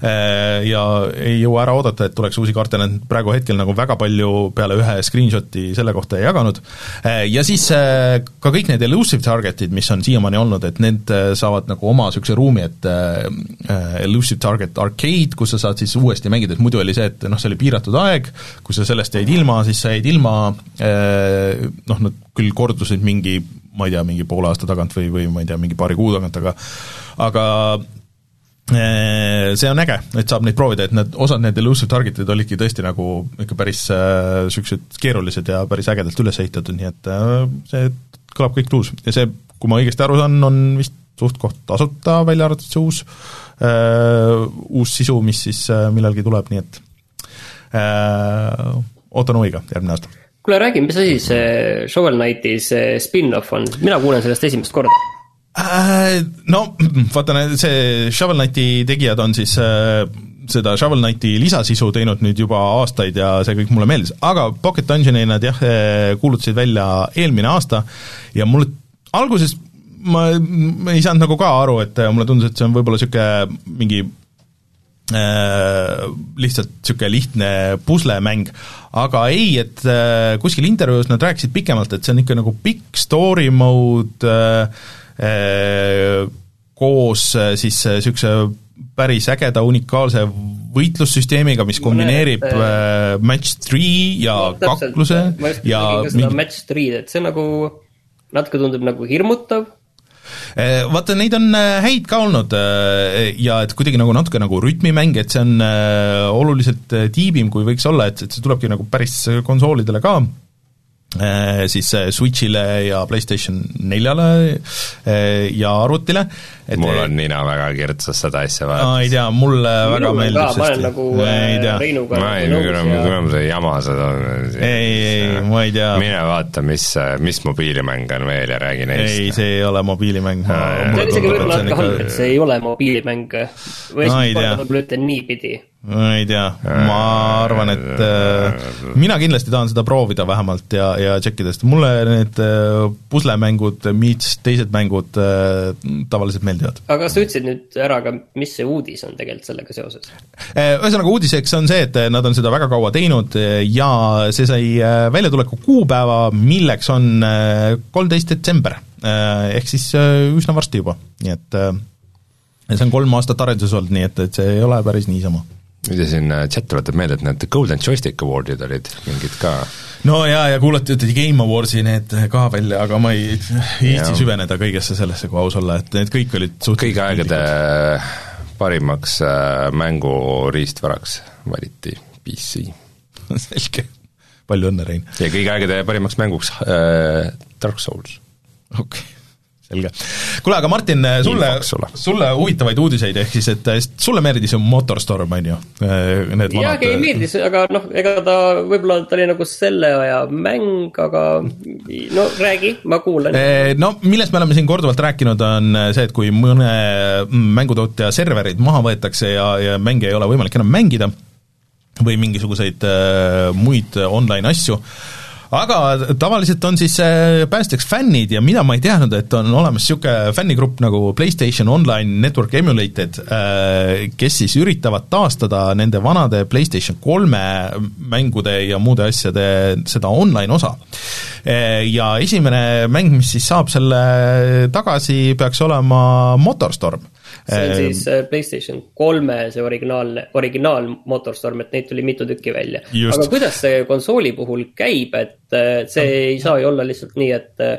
äh, ja ei jõua ära oodata, et tuleks uusi kaarte, nad praegu hetkel nagu väga palju peale ühe screenshot'i selle kohta ei jaganud. Äh,, ja siis äh, ka kõik need elusive target'id, mis on siiamaani olnud, et need äh, saavad nagu oma niisuguse ruumi, et äh, äh, elusive target arcade, kus sa saad siis uuesti mängida, et muidu oli see, et noh, see oli piiratud aeg, kui sa sellest jäid ilma, siis sa jäid ilma äh, noh, nad küll kordusid mingi ma ei tea, mingi poole aasta tagant või, või ma ei tea, mingi paari kuu tagant, aga aga eh, see on äge, et saab neid proovida, et need, osad need elusive target'id olidki tõesti nagu ikka päris niisugused äh, keerulised ja päris ägedalt üles ehitatud, nii et äh, see kõlab kõik tuus. Ja see, kui ma õigesti aru saan, on vist suht-koht tasuta, välja arvatud see uus äh,, uus sisu, mis siis äh, millalgi tuleb, nii et äh, ootan huviga järgmine aasta kuule, räägi, mis asi see Shovel Knighti see spin-off on, mina kuulen sellest esimest korda äh,. No vaata, see Shovel Knighti tegijad on siis äh, seda Shovel Knighti lisasisu teinud nüüd juba aastaid ja see kõik mulle meeldis, aga Pocket Dungeoni nad jah, äh, kuulutasid välja eelmine aasta ja mulle alguses ma, ma ei saanud nagu ka aru, et mulle tundus, et see on võib-olla niisugune mingi Äh, lihtsalt niisugune lihtne puslemäng, aga ei, et äh, kuskil intervjuus nad rääkisid pikemalt, et see on ikka nagu pikk story mode äh, koos siis niisuguse päris ägeda unikaalse võitlussüsteemiga, mis kombineerib äh, match three ja no, kakluse ja mingi... match three'd, et see nagu natuke tundub nagu hirmutav vaata, neid on eh, häid ka olnud eh, ja et kuidagi nagu natuke nagu rütmimäng, et see on oluliselt tiibim, kui võiks olla, et, et see tulebki nagu päris konsoolidele ka siis äh, Switchile ja PlayStation neljale äh, ja arvutile. mul on nina väga kirtsas seda asja vaadates. ma ei tea, mulle Minu väga meeldib, sest ma olen nagu ei tea. ma ei, kuram, kuram see jama seda on. ei, ei, ma ei tea. mine vaata, mis, mis mobiilimäng on veel ja räägi neist. ei, see ei ole mobiilimäng. see on isegi võib-olla natuke halb, et see ei ole mobiilimäng. või esimest korda võib-olla ütlen niipidi ma ei tea, ma arvan, et äh, mina kindlasti tahan seda proovida vähemalt ja, ja tšekkida, sest mulle need äh, puslemängud meets teised mängud äh, tavaliselt meeldivad. aga kas sa ütlesid nüüd ära ka, mis see uudis on tegelikult sellega seoses? Äh, ühesõnaga, uudiseks on see, et nad on seda väga kaua teinud ja see sai äh, väljatuleku kuupäeva, milleks on äh, kolmteist detsember, ehk siis üsna varsti juba, nii et see on kolm aastat arenduses olnud, nii et, et see ei ole päris niisama ja siin äh, chat tuletab meelde, et need Golden Joystick Awardid olid mingid ka no jaa, ja kuulati, ütleti Game Awardsi need ka välja, aga ma ei viitsi süveneda kõigesse sellesse, kui aus olla, et need kõik olid kõigi aegade parimaks äh, mänguriistvaraks valiti PC selge. palju õnne, Rein! ja kõigi aegade parimaks mänguks äh, Dark Souls. okei okay selge. kuule, aga Martin, sulle, sulle huvitavaid uudiseid, ehk siis et sulle meeldis ju Motorstorm, on ju? Need jaa, ei meeldis, aga noh, ega ta, võib-olla ta oli nagu selle aja mäng, aga no räägi, ma kuulan. No millest me oleme siin korduvalt rääkinud, on see, et kui mõne mängutootja serverid maha võetakse ja, ja mänge ei ole võimalik enam mängida, või mingisuguseid äh, muid online asju, aga tavaliselt on siis äh, päästjaks fännid ja mida ma ei teadnud, et on olemas niisugune fännigrupp nagu PlayStation Online Network Emulated, äh, kes siis üritavad taastada nende vanade PlayStation kolme mängude ja muude asjade seda online osa. Äh, ja esimene mäng, mis siis saab selle tagasi, peaks olema Motorstorm see on siis äh, PlayStation kolme see originaalne, originaal Motorstorm, et neid tuli mitu tükki välja. aga kuidas see konsooli puhul käib, et äh, see ei saa ju olla lihtsalt nii, et äh,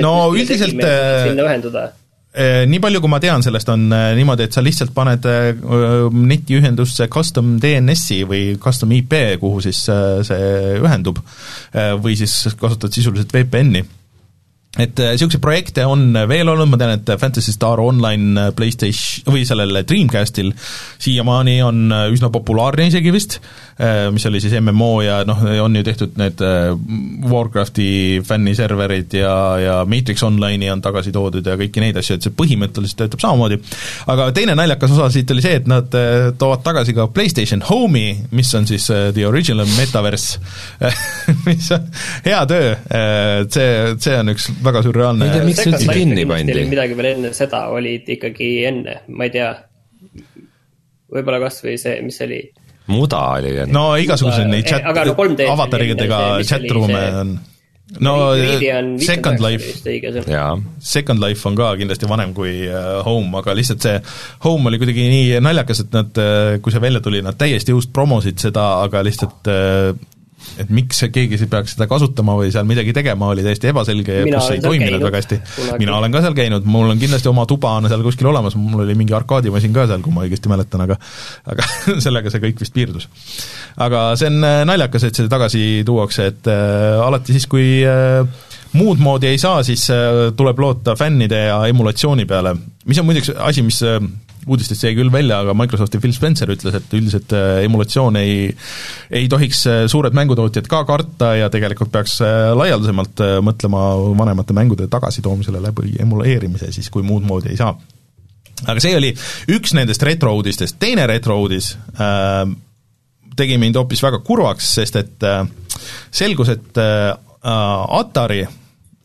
no üldiselt sinna ühenduda? nii palju, kui ma tean sellest, on niimoodi, et sa lihtsalt paned netiühendusse custom DNS-i või custom IP, kuhu siis see ühendub, või siis kasutad sisuliselt VPN-i et niisuguseid äh, projekte on veel olnud, ma tean, et Fantasy Star Online äh, PlayStation või sellel Dreamcastil siiamaani on äh, üsna populaarne isegi vist, mis oli siis MMO ja noh, on ju tehtud need Warcrafti fänniserverid ja, ja Matrix Online'i on tagasi toodud ja kõiki neid asju, et see põhimõtteliselt töötab samamoodi. aga teine naljakas osa siit oli see, et nad toovad tagasi ka PlayStation Home'i, mis on siis the original metaverse mis on hea töö, see, see on üks väga sürreaalne. ma ei tea, miks see üldse kinni pandi. midagi veel enne seda olid ikkagi enne, ma ei tea. võib-olla kasvõi see, mis see oli. Muda oli no igasuguseid neid chat, avataridega chat-room'e on no Second Life, Second Life on ka kindlasti vanem kui äh, Home, aga lihtsalt see Home oli kuidagi nii naljakas, et nad, äh, kui see välja tuli, nad täiesti just promosid seda, aga lihtsalt äh, et miks keegi peaks seda kasutama või seal midagi tegema, oli täiesti ebaselge ja pluss ei toiminud väga hästi. mina olen ka seal käinud, mul on kindlasti oma tuba on seal kuskil olemas, mul oli mingi arkaadimasin ka seal, kui ma õigesti mäletan, aga aga sellega see kõik vist piirdus. aga see on äh, naljakas, et see tagasi tuuakse, et äh, alati siis, kui äh, muud moodi ei saa, siis äh, tuleb loota fännide ja emulatsiooni peale, mis on muideks asi, mis äh, uudistest jäi küll välja, aga Microsofti Phil Spencer ütles, et üldiselt äh, emulatsioon ei ei tohiks äh, suured mängutootjad ka karta ja tegelikult peaks äh, laialdasemalt mõtlema vanemate mängude tagasitoomisele läbi emuleerimise siis, kui muud moodi ei saa. aga see oli üks nendest retro-uudistest, teine retro-uudis äh, tegi mind hoopis väga kurvaks, sest et äh, selgus, et äh, Atari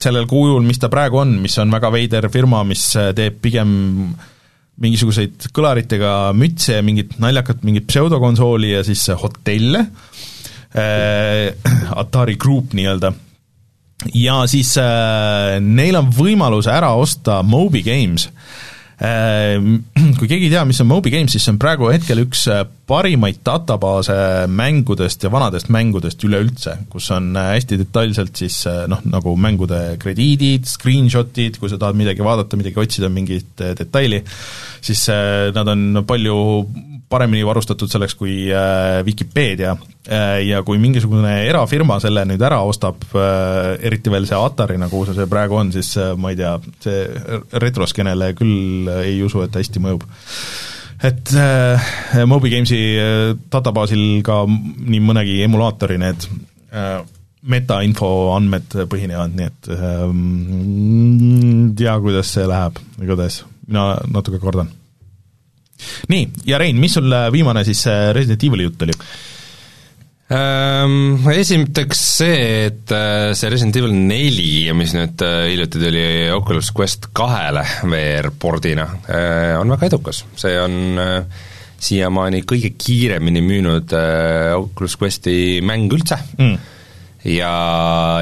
sellel kujul, mis ta praegu on, mis on väga veider firma, mis teeb pigem äh, mingisuguseid kõlaritega mütse ja mingit naljakat mingit pseudokonsooli ja siis hotelle. Äh,, Atari Group nii-öelda, ja siis äh, neil on võimalus ära osta Moby Games. äh,, kui keegi ei tea, mis on Moby Games, siis see on praegu hetkel üks äh, parimaid databaase mängudest ja vanadest mängudest üleüldse, kus on äh, hästi detailselt siis äh, noh, nagu mängude krediidid, screenshot'id, kui sa tahad midagi vaadata, midagi otsida, mingit detaili, siis nad on palju paremini varustatud selleks kui Vikipeedia ja kui mingisugune erafirma selle nüüd ära ostab, eriti veel see Atarina, kuhu see praegu on, siis ma ei tea, see retroskenele küll ei usu, et hästi mõjub et äh, Moby Gamesi äh, databaasil ka nii mõnegi emulaatori need äh, metainfo andmed põhinevad, nii et äh, tea, kuidas see läheb, igatahes mina natuke kordan. Nii, ja Rein, mis sul viimane siis äh, Resident Evil'i jutt oli? Ähm, esiteks see, et äh, see Resident Evil neli, mis nüüd äh, hiljuti tuli Oculus Quest kahele VR-pordina, on väga edukas, see on siiamaani kõige kiiremini müünud Oculus Questi mäng üldse mm. ja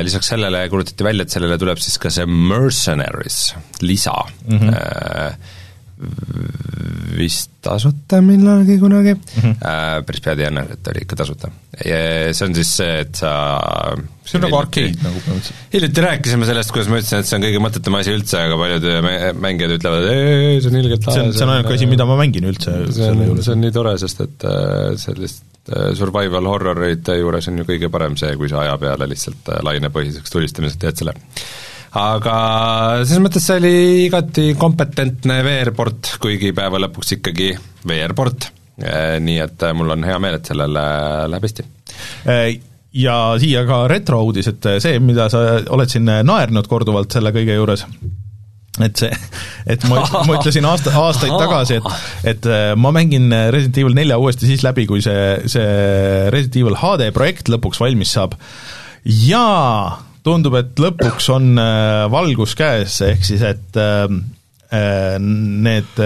lisaks sellele kuulutati välja, et sellele tuleb siis ka see Mercenaries lisa mm, -hmm vist tasuta millalgi kunagi mm. -hmm. päris pead ei anna, et oli ikka tasuta. see on siis see, et sa see on nagu arkeed nagu põhimõtteliselt. hiljuti rääkisime sellest, kuidas ma ütlesin, et see on kõige mõttetum asi üldse, aga paljud mä- mängijad ütlevad, ei, see on ilgelt see on, see on ainuke asi, mida ma mängin üldse see on, see on nii tore, sest et äh, sellist äh, survival horrorite juures on ju kõige parem see, kui sa aja peale lihtsalt äh, lainepõhiseks tulistamiseks teed selle. Aga selles mõttes see oli igati kompetentne VR-port, kuigi päeva lõpuks ikkagi VR-port, nii et äh, mul on hea meel, et sellele läheb hästi. Ja siia ka retrouudis, et see, mida sa oled siin naernud korduvalt selle kõige juures, et see, et ma, ma ütlesin aasta, aastaid tagasi, et et ma mängin Resident Evil nelja uuesti siis läbi, kui see, see Resident Evil HD projekt lõpuks valmis saab. jaa, tundub, et lõpuks on äh, valgus käes, ehk siis et äh, äh, need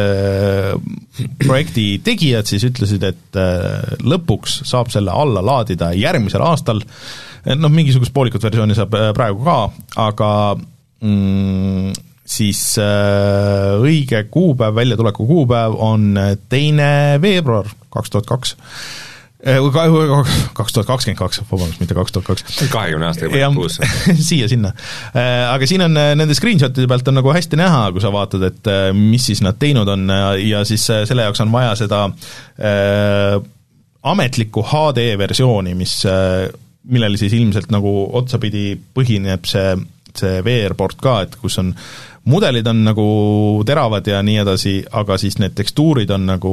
projekti tegijad siis ütlesid, et lõpuks saab selle alla laadida järgmisel aastal, noh, mingisugust poolikut versiooni saab praegu ka, aga mm, siis äh, õige kuupäev, väljatuleku kuupäev on teine veebruar kaks tuhat kaks. Kaks tuhat kakskümmend kaks, vabandust, mitte kaks tuhat kaks. kahekümne aasta juba kuus. siia-sinna. Aga siin on nende screenshot'ide pealt on nagu hästi näha, kui sa vaatad, et mis siis nad teinud on ja siis selle jaoks on vaja seda äh, ametlikku HD versiooni, mis äh, millele siis ilmselt nagu otsapidi põhineb see, see VR-port ka, et kus on mudelid on nagu teravad ja nii edasi, aga siis need tekstuurid on nagu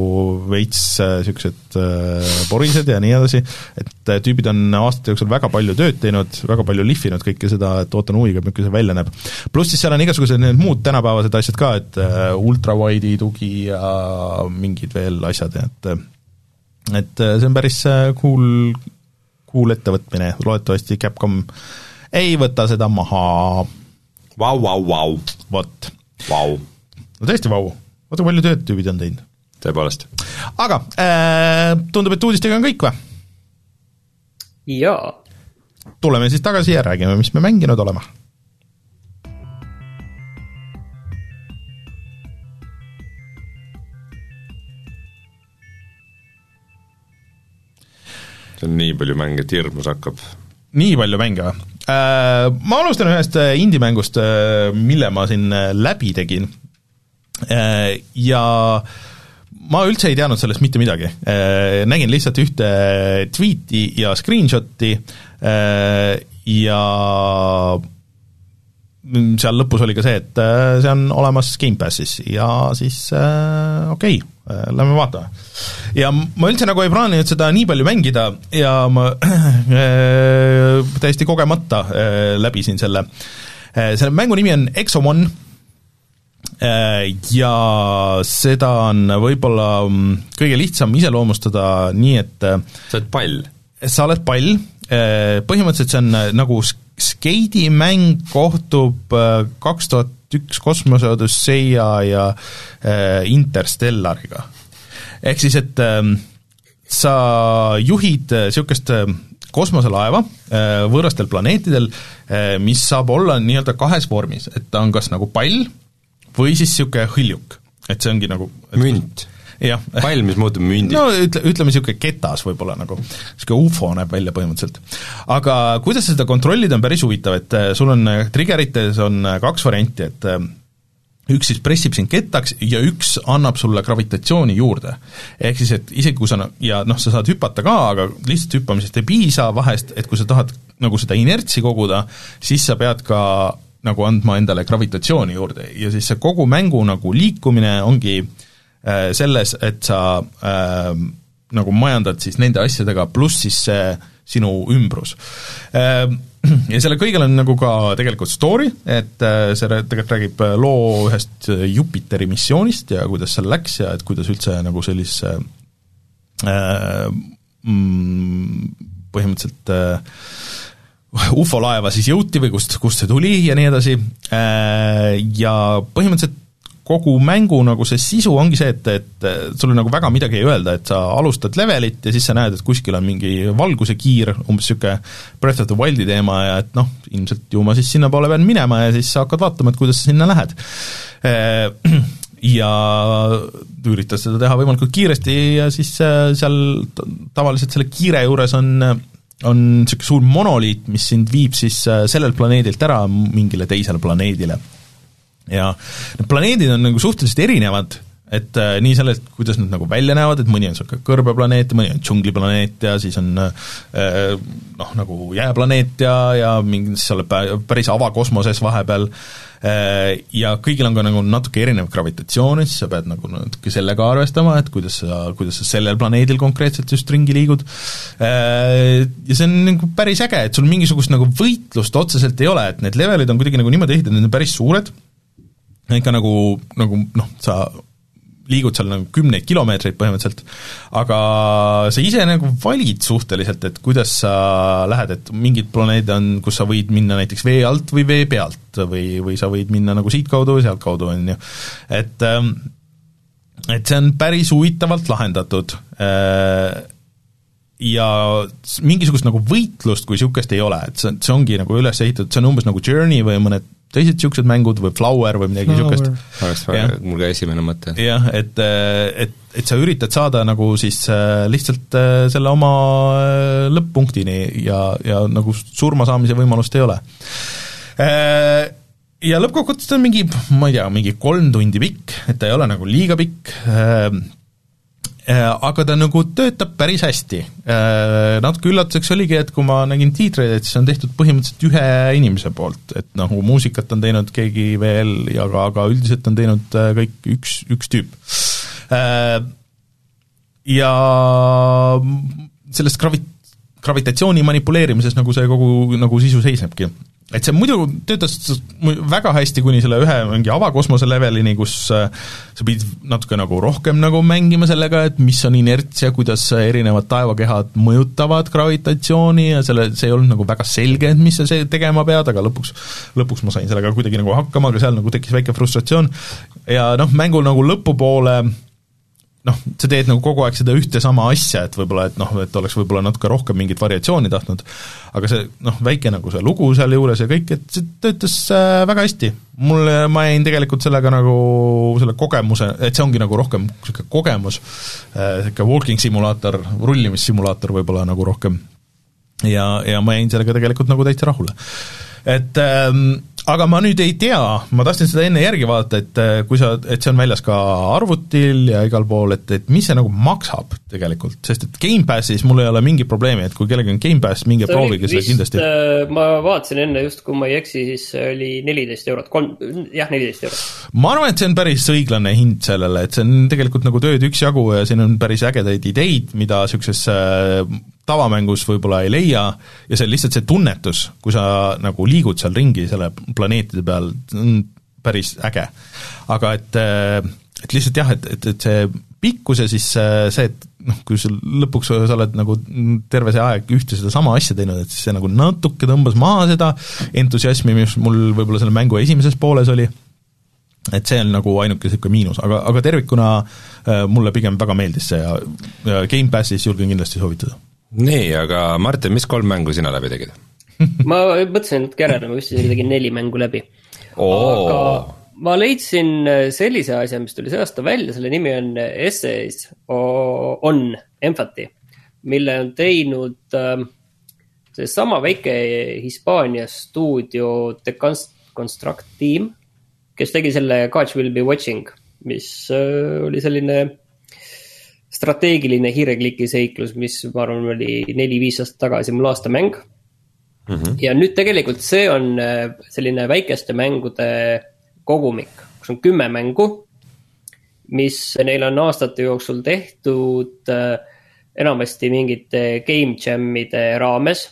veits niisugused äh, porised ja nii edasi, et tüübid on aastate jooksul väga palju tööd teinud, väga palju lihvinud kõike seda, et ootan huviga, milline see välja näeb. pluss siis seal on igasugused need muud tänapäevased asjad ka, et äh, ultrawide'i tugi ja mingid veel asjad, et et see on päris cool, cool ettevõtmine, loodetavasti Capcom ei võta seda maha Vau, vau, vau. vot. Vau. no tõesti vau, vaata palju tööd tüübid on teinud. tõepoolest. aga äh, tundub, et uudistega on kõik või? jaa. tuleme siis tagasi ja räägime, mis me mänginud oleme. see on nii palju mänge, et hirmus hakkab. nii palju mänge või? Äh, ma alustan ühest indie-mängust, mille ma siin läbi tegin ja ma üldse ei teadnud sellest mitte midagi. Nägin lihtsalt ühte tweet'i ja screenshot'i ja seal lõpus oli ka see, et see on olemas Gamepassis ja siis okei okay,, lähme vaatame. ja ma üldse nagu ei plaaninud seda nii palju mängida ja ma äh, täiesti kogemata äh, läbisin selle äh,. selle mängu nimi on Exomon äh, ja seda on võib-olla kõige lihtsam iseloomustada nii, et sa oled pall? sa oled pall, põhimõtteliselt see on nagu skeidimäng kohtub kaks tuhat üks Kosmose Odüsseia ja äh, Interstellariga. ehk siis, et äh, sa juhid niisugust äh, kosmoselaeva äh, võõrastel planeetidel äh,, mis saab olla nii-öelda kahes vormis, et ta on kas nagu pall või siis niisugune hõljuk, et see ongi nagu münt. Pall, mis muutub mündiks. no ütle, ütleme niisugune ketas võib-olla nagu, niisugune ufo näeb välja põhimõtteliselt. aga kuidas seda kontrollida, on päris huvitav, et sul on trigerites on kaks varianti, et üks siis pressib sind kettaks ja üks annab sulle gravitatsiooni juurde. ehk siis, et isegi kui sa ja noh, sa saad hüpata ka, aga lihtsalt hüppamisest ei piisa vahest, et kui sa tahad nagu seda inertsi koguda, siis sa pead ka nagu andma endale gravitatsiooni juurde ja siis see kogu mängu nagu liikumine ongi äh, selles, et sa äh, nagu majandad siis nende asjadega, pluss siis see sinu ümbrus. Äh, ja sellel kõigel on nagu ka tegelikult story, et see tegelikult räägib loo ühest Jupiteri missioonist ja kuidas seal läks ja et kuidas üldse nagu sellisesse äh, põhimõtteliselt äh, ufolaeva siis jõuti või kust, kust see tuli ja nii edasi. Äh,, ja põhimõtteliselt kogu mängu nagu see sisu ongi see, et, et sulle nagu väga midagi ei öelda, et sa alustad levelit ja siis sa näed, et kuskil on mingi valguse kiir, umbes niisugune Breath of the Wildi teema ja et noh, ilmselt ju ma siis sinnapoole pean minema ja siis sa hakkad vaatama, et kuidas sa sinna lähed. ja üritas seda teha võimalikult kiiresti ja siis äh, seal tavaliselt selle kiire juures on on niisugune suur monoliit, mis sind viib siis äh, sellelt planeedilt ära mingile teisele planeedile. Ja need planeedid on nagu suhteliselt erinevad, et äh, nii sellest, kuidas nad nagu välja näevad, et mõni on niisugune kõrbeplaneet ja mõni on džungliplaneet ja siis on äh, noh, nagu jääplaneet ja, ja mingi, pä- päris avakosmoses vahepeal äh,, ja kõigil on ka nagu natuke erinev gravitatsioon, siis sa pead nagu natuke sellega arvestama, et kuidas sa, kuidas sa sellel planeedil konkreetselt just ringi liigud. Äh,, ja see on nagu päris äge, et sul mingisugust nagu võitlust otseselt ei ole, et need levelid on kuidagi nagu niimoodi ehitatud, need on päris suured, ikka nagu, nagu noh, sa liigud seal nagu kümneid kilomeetreid põhimõtteliselt, aga sa ise nagu valid suhteliselt, et kuidas sa lähed, et mingid planeedid on, kus sa võid minna näiteks vee alt või vee pealt või, või sa võid minna nagu siitkaudu või sealtkaudu, on ju. et ähm, et see on päris huvitavalt lahendatud äh, ja mingisugust nagu võitlust kui niisugust ei ole, et see, see ongi nagu üles ehitatud, see on umbes nagu Journey või mõned teised niisugused mängud või Flower või midagi niisugust. oleks väga, mul ka esimene mõte. jah, et, et, et sa üritad saada nagu siis äh, lihtsalt äh, selle oma äh, lõpp-punktini ja, ja nagu surma saamise võimalust ei ole. Ja lõppkokkuvõttes ta on mingi, ma ei tea, mingi kolm tundi pikk, et ta ei ole nagu liiga pikk, aga ta nagu töötab päris hästi. Natuke üllatuseks oligi, et kui ma nägin tiitreid, et see on tehtud põhimõtteliselt ühe inimese poolt, et nagu muusikat on teinud keegi veel ja aga, aga üldiselt on teinud äh, kõik üks, üks tüüp. Ja sellest gravi-, gravitatsiooni manipuleerimises nagu see kogu nagu sisu seisnebki. Et see muidu töötas väga hästi kuni selle ühe mingi avakosmose levelini, kus äh, sa pidid natuke nagu rohkem nagu mängima sellega, et mis on inerts ja kuidas erinevad taevakehad mõjutavad gravitatsiooni ja selle, see ei olnud nagu väga selge, et mis sa see tegema pead, aga lõpuks, lõpuks ma sain sellega kuidagi nagu hakkama, aga seal nagu tekkis väike frustratsioon. Ja noh, mängu nagu lõpupoole noh, sa teed nagu kogu aeg seda ühte sama asja, et võib-olla, et noh, et oleks võib-olla natuke rohkem mingit variatsiooni tahtnud, aga see noh, väike nagu see lugu sealjuures ja kõik, et see töötas äh, väga hästi. mul, ma jäin tegelikult sellega nagu selle kogemuse, et see ongi nagu rohkem niisugune kogemus äh,, niisugune walking simulaator, rullimissimulaator võib-olla nagu rohkem, ja, ja ma jäin sellega tegelikult nagu täitsa rahule. et ähm, aga ma nüüd ei tea, ma tahtsin seda enne järgi vaadata, et äh, kui sa, et see on väljas ka arvutil ja igal pool, et, et mis see nagu maksab tegelikult, sest et Gamepassis mul ei ole mingit probleemi, et kui kellelgi on Gamepass, minge See proovige seda kindlasti. äh, ma vaatasin enne just, kui ma ei eksi, siis oli neliteist eurot, kolm, jah, neliteist eurot. ma arvan, et see on päris õiglane hind sellele, et see on tegelikult nagu tööd üksjagu ja siin on päris ägedaid ideid, mida niisuguses tavamängus võib-olla ei leia ja see lihtsalt see tunnetus, kui sa nagu liigud seal ringi selle planeetide peal, on päris äge. aga et, äh, et lihtsalt jah, et, et, et see pikkus ja siis äh, see, et noh, kui sul lõpuks sa oled nagu terve see aeg ühte sedasama asja teinud, et siis see nagu natuke tõmbas maha seda entusiasmi, mis mul võib-olla selle mängu esimeses pooles oli et see on nagu ainuke niisugune miinus, aga, aga tervikuna äh, mulle pigem väga meeldis see ja, ja Gamepassis julgen kindlasti soovitada. Nii, aga Martin, mis kolm mängu sina läbi tegid? ma mõtlesin natuke järele, ma vist isegi tegin neli mängu läbi. Oo. aga ma leidsin äh, sellise asja, mis tuli see aasta välja, selle nimi on Essays on Empathy, mille on teinud äh, seesama väike Hispaania stuudio The Const- Construct Team, kes tegi selle Catch Will Be Watching, mis äh, oli selline strateegiline hiirekliki seiklus, mis ma arvan, oli neli-viis aastat tagasi mul aastamäng mm. -hmm. ja nüüd tegelikult see on äh, selline väikeste mängude kogumik, kus on kümme mängu, mis neil on aastate jooksul tehtud äh, enamasti mingite game jam'ide raames.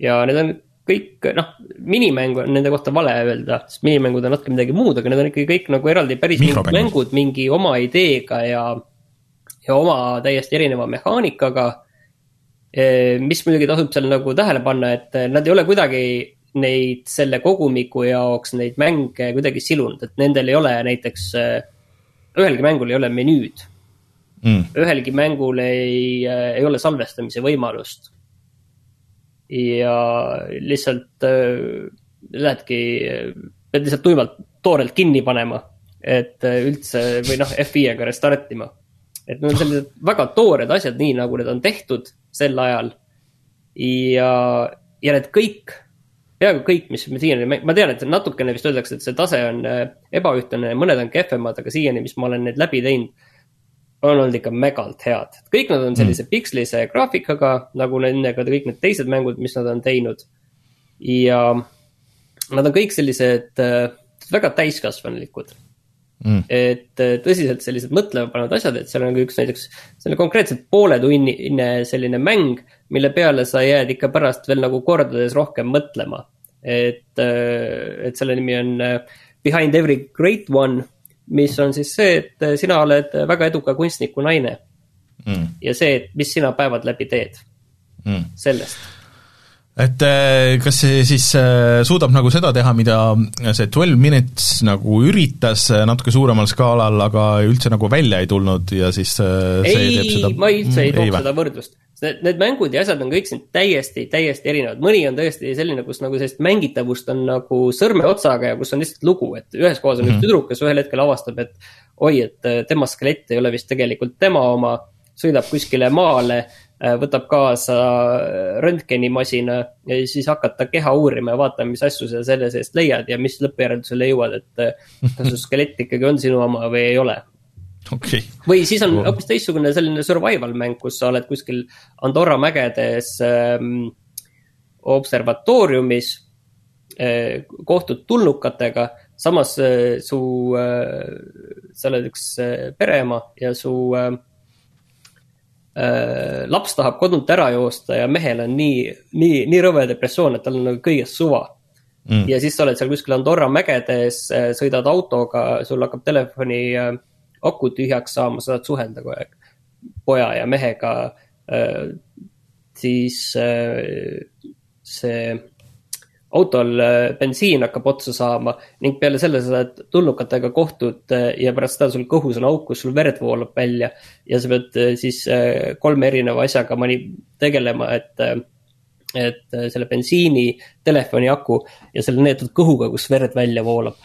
ja need on kõik, noh, minimäng on nende kohta vale öelda, sest minimängud on natuke midagi muud, aga need on ikkagi kõik nagu eraldi päris mängud mingi oma ideega ja, ja oma täiesti erineva mehaanikaga Eh, mis muidugi tasub seal nagu tähele panna, et eh, nad ei ole kuidagi neid selle kogumiku jaoks neid mänge kuidagi silunud, et nendel ei ole näiteks, eh, ühelgi mängul ei ole menüüd mm. ühelgi mängul ei, ei ole salvestamise võimalust. ja lihtsalt äh, lähedki, pead lihtsalt tuimalt toorelt kinni panema. et üldse või noh, F5-ga restart ima. Et need on sellised väga toored asjad, nii nagu need on tehtud sel ajal. ja, ja need kõik, peaaegu kõik, mis me siiani, ma tean, et natukene vist öeldakse, et see tase on äh, ebaühtlane, mõned on kehvemad, aga siiani, mis ma olen neid läbi teinud on olnud ikka megalt head. kõik nad on sellise mm. pikslise graafikaga, nagu nendega kõik need teised mängud, mis nad on teinud. ja nad on kõik sellised äh, väga täiskasvanulikud mm.. et äh, tõsiselt sellised mõtlemapanevad asjad, et seal on üks näiteks, see on konkreetselt pooletunnine selline mäng, mille peale sa jääd ikka pärast veel nagu kordades rohkem mõtlema. et, äh, et selle nimi on Behind every great one mis on siis see, et sina oled väga eduka kunstniku naine mm.. ja see, et mis sina päevad läbi teed mm., sellest. Et eh, kas see siis eh, suudab nagu seda teha, mida see Twelve Minutes nagu üritas eh, natuke suuremal skaalal, aga üldse nagu välja ei tulnud ja siis ei, ma üldse ei mm, tooks seda võrdlust Need, mängud ja asjad on kõik siin täiesti, täiesti erinevad, mõni on tõesti selline, kus nagu sellist mängitavust on nagu sõrmeotsaga ja kus on lihtsalt lugu, et ühes kohas on mm -hmm. üks mhm. tüdruk, kes ühel hetkel avastab, et oi, et tema skelett ei ole vist tegelikult tema oma, sõidab kuskile maale, võtab kaasa äh, röntgenimasina ja siis hakata keha uurima ja vaatama, mis asju sa selle seest leiad ja mis lõppjäreldusele jõuad, et kas su skelett ikkagi on sinu oma või ei ole. Okay.. või siis on hoopis teistsugune selline survival mäng, kus sa oled kuskil Andorra mägedes ähm, observatooriumis äh,, kohtud tulnukatega, samas äh, su äh,, sa oled üks äh, pereema ja su äh, äh, laps tahab kodunt ära joosta ja mehel on nii, nii, nii rõve depressioon, et tal on nagu kõigest suva mm.. ja siis sa oled seal kuskil Andorra mägedes, äh, sõidad autoga, sul hakkab telefoni äh, aku tühjaks saama, sa saad suhelda kogu aeg poja ja mehega äh,. siis äh, see autol äh, bensiin hakkab otsa saama ning peale selle sa oled tulnukatega kohtud äh, ja pärast seda sul kõhus on auk, kus sul verd voolab välja. ja sa pead äh, siis kolme erineva asjaga mani-, tegelema, et, et selle bensiini, telefoni aku ja selle neetud kõhuga, kus verd välja voolab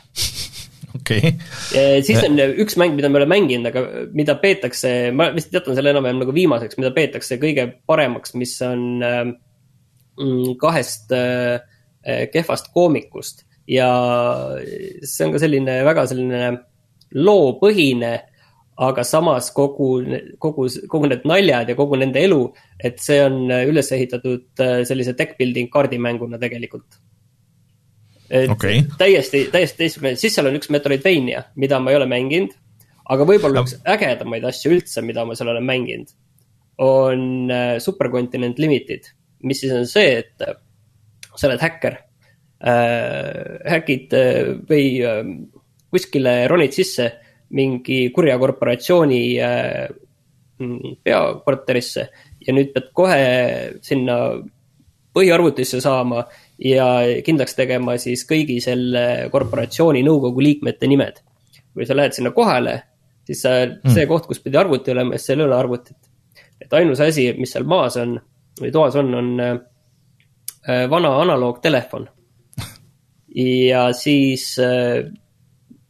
okei okay.. siis on üks mäng, mida me oleme mänginud, aga mida peetakse, ma vist jätan selle enam-vähem nagu viimaseks, mida peetakse kõige paremaks, mis on äh, kahest äh, kehvast koomikust. ja see on ka selline väga selline loopõhine, aga samas kogu, kogu, kogu need naljad ja kogu nende elu, et see on üles ehitatud äh, sellise deck building kaardimänguna tegelikult et okay. täiesti, täiesti teistsugune, siis seal on üks Metroidvania, mida ma ei ole mänginud. aga võib-olla üks ägedamaid asju üldse, mida ma seal olen mänginud, on äh, Supercontinent Limited, mis siis on see, et sa oled häkker äh,. häkid äh, või äh, kuskile ronid sisse mingi kurja korporatsiooni äh, mm, peakorterisse ja nüüd pead kohe sinna põhiarvutisse saama ja kindlaks tegema siis kõigi selle korporatsiooni nõukogu liikmete nimed. kui sa lähed sinna kohale, siis sa mm., see koht, kus pidi arvuti olema, seal ei ole arvutit. et ainus asi, mis seal maas on või toas on, on äh, vana analoogtelefon. ja siis äh,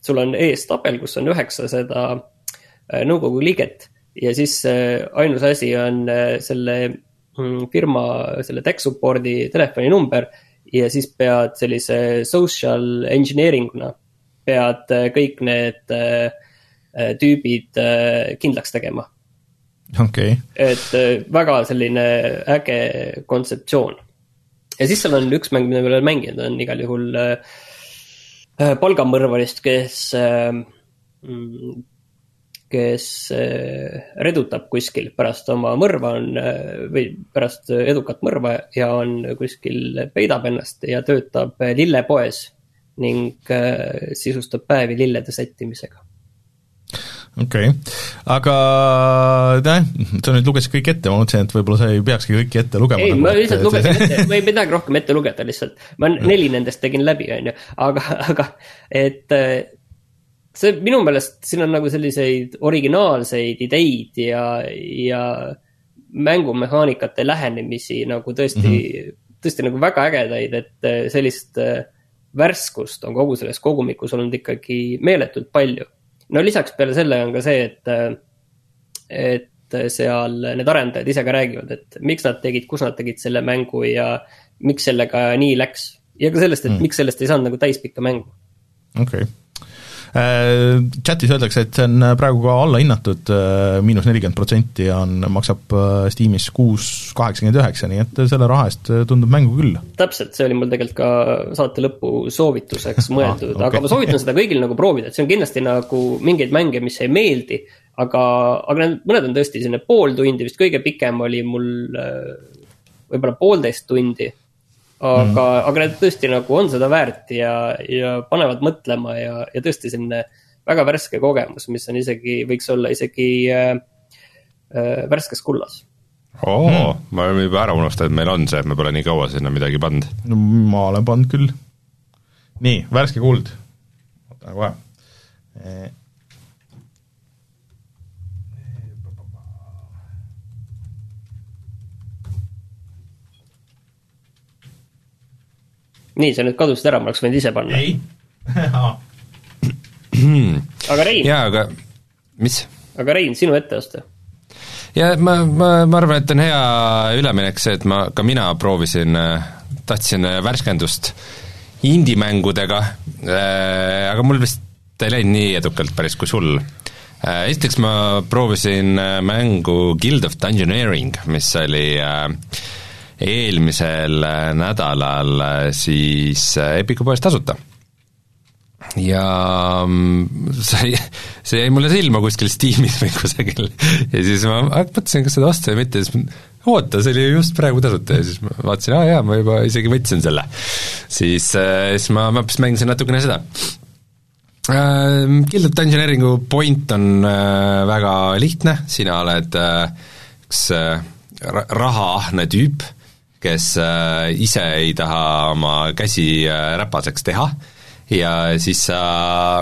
sul on ees tabel, kus on üheksa seda äh, nõukogu liiget ja siis äh, ainus asi on äh, selle mm, firma, selle tech support'i telefoninumber ja siis pead sellise social engineering una, pead äh, kõik need äh, äh, tüübid kindlaks tegema. okei okay.. et väga selline äge kontseptsioon. Ja siis seal on üks mäng, mida me oleme mänginud, on igal juhul palgamõrvarist, kes mm, kes eh, redutab kuskil pärast oma mõrva on eh, või pärast edukat mõrva ja on kuskil, peidab ennast ja töötab lillepoes ning eh, sisustab päevi lillede sättimisega okei okay., aga jah, sa nüüd lugesid kõik ette, ma mõtlesin, et võib-olla sa ei peakski kõiki ette lugema. ei nagu,, ma lihtsalt lugesin ette, ma ei midagi rohkem ette lugeda lihtsalt. ma neli nendest tegin läbi, on ju, aga, aga et see minu meelest siin on nagu selliseid originaalseid ideid ja, ja mängumehaanikate lähenemisi nagu tõesti mm, -hmm. tõesti nagu väga ägedaid, et äh, sellist äh, värskust on kogu selles kogumikus olnud ikkagi meeletult palju. No lisaks peale selle on ka see, et, et seal need arendajad ise ka räägivad, et miks nad tegid, kus nad tegid selle mängu ja miks sellega nii läks. ja ka sellest, et mm. miks sellest ei saanud nagu täispikka mängu. okei okay chatis öeldakse, et see on praegu ka allahinnatud, äh, miinus nelikümmend protsenti on, maksab äh, Steamis kuus kaheksakümmend üheksa, nii et selle raha eest tundub mängu küll. täpselt, see oli mul tegelikult ka saate lõpu soovituseks mõeldud ah, okay. aga ma soovitan seda kõigil nagu proovida, et see on kindlasti nagu mingeid mänge, mis ei meeldi, aga, aga need mõned on tõesti selline pool tundi, vist kõige pikem oli mul võib-olla poolteist tundi aga mm., aga need tõesti nagu on seda väärt ja, ja panevad mõtlema ja, ja tõesti selline väga värske kogemus, mis on isegi, võiks olla isegi äh, äh, värskes kullas. oo hmm., ma olen juba ära unustanud, et meil on see, et me pole nii kaua sinna midagi pannud. no ma olen pannud küll. nii, värske kuld, oota kohe nii, sa nüüd kadusid ära, ma oleks võinud ise panna. ei aga Rein. jaa, aga mis? aga Rein, sinu etteaste? ja ma, ma, ma arvan, et on hea üleminek see, et ma, ka mina proovisin, tahtsin värskendust indie-mängudega, äh, aga mul vist ei läinud nii edukalt päris kui sul. Äh, esiteks ma proovisin mängu Guild of Dungeoneering, mis oli äh, eelmisel äh, nädalal äh, siis äh, Epiku poes tasuta. ja mm, see, see jäi mulle silma kuskil Steamis või kusagil. Ja siis ma mõtlesin, kas seda osta või mitte, siis oota, see oli just praegu tasuta. Ja siis ma vaatasin, aa jaa, ma juba isegi võtsin selle. siis, siis ma, ma hoopis mängisin natukene seda. Guild of Dungeoneeringu point on väga lihtne, sina oled üks rahaahne tüüp kes äh, ise ei taha oma käsi äh, räpaseks teha ja siis sa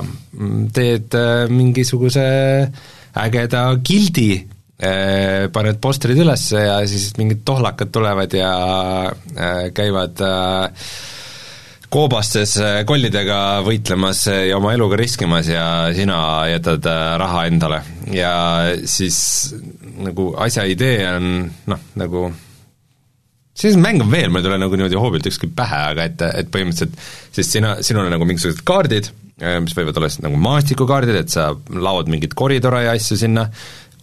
mm, teed äh, mingisuguse ägeda gildi, paned postrid üles ja siis mingid tohlakad tulevad ja käivad koobastes kollidega võitlemas ja oma eluga riskimas ja sina jätad raha endale. ja siis nagu asja idee on noh, nagu selliseid mänge on veel, mul ei tule nagu niimoodi hoobilt ükski pähe, aga et, et põhimõtteliselt siis sina, sinul on nagu mingisugused kaardid, äh, mis võivad olla siis nagu maastikukaardid, et sa laod mingeid koridore ja asju sinna,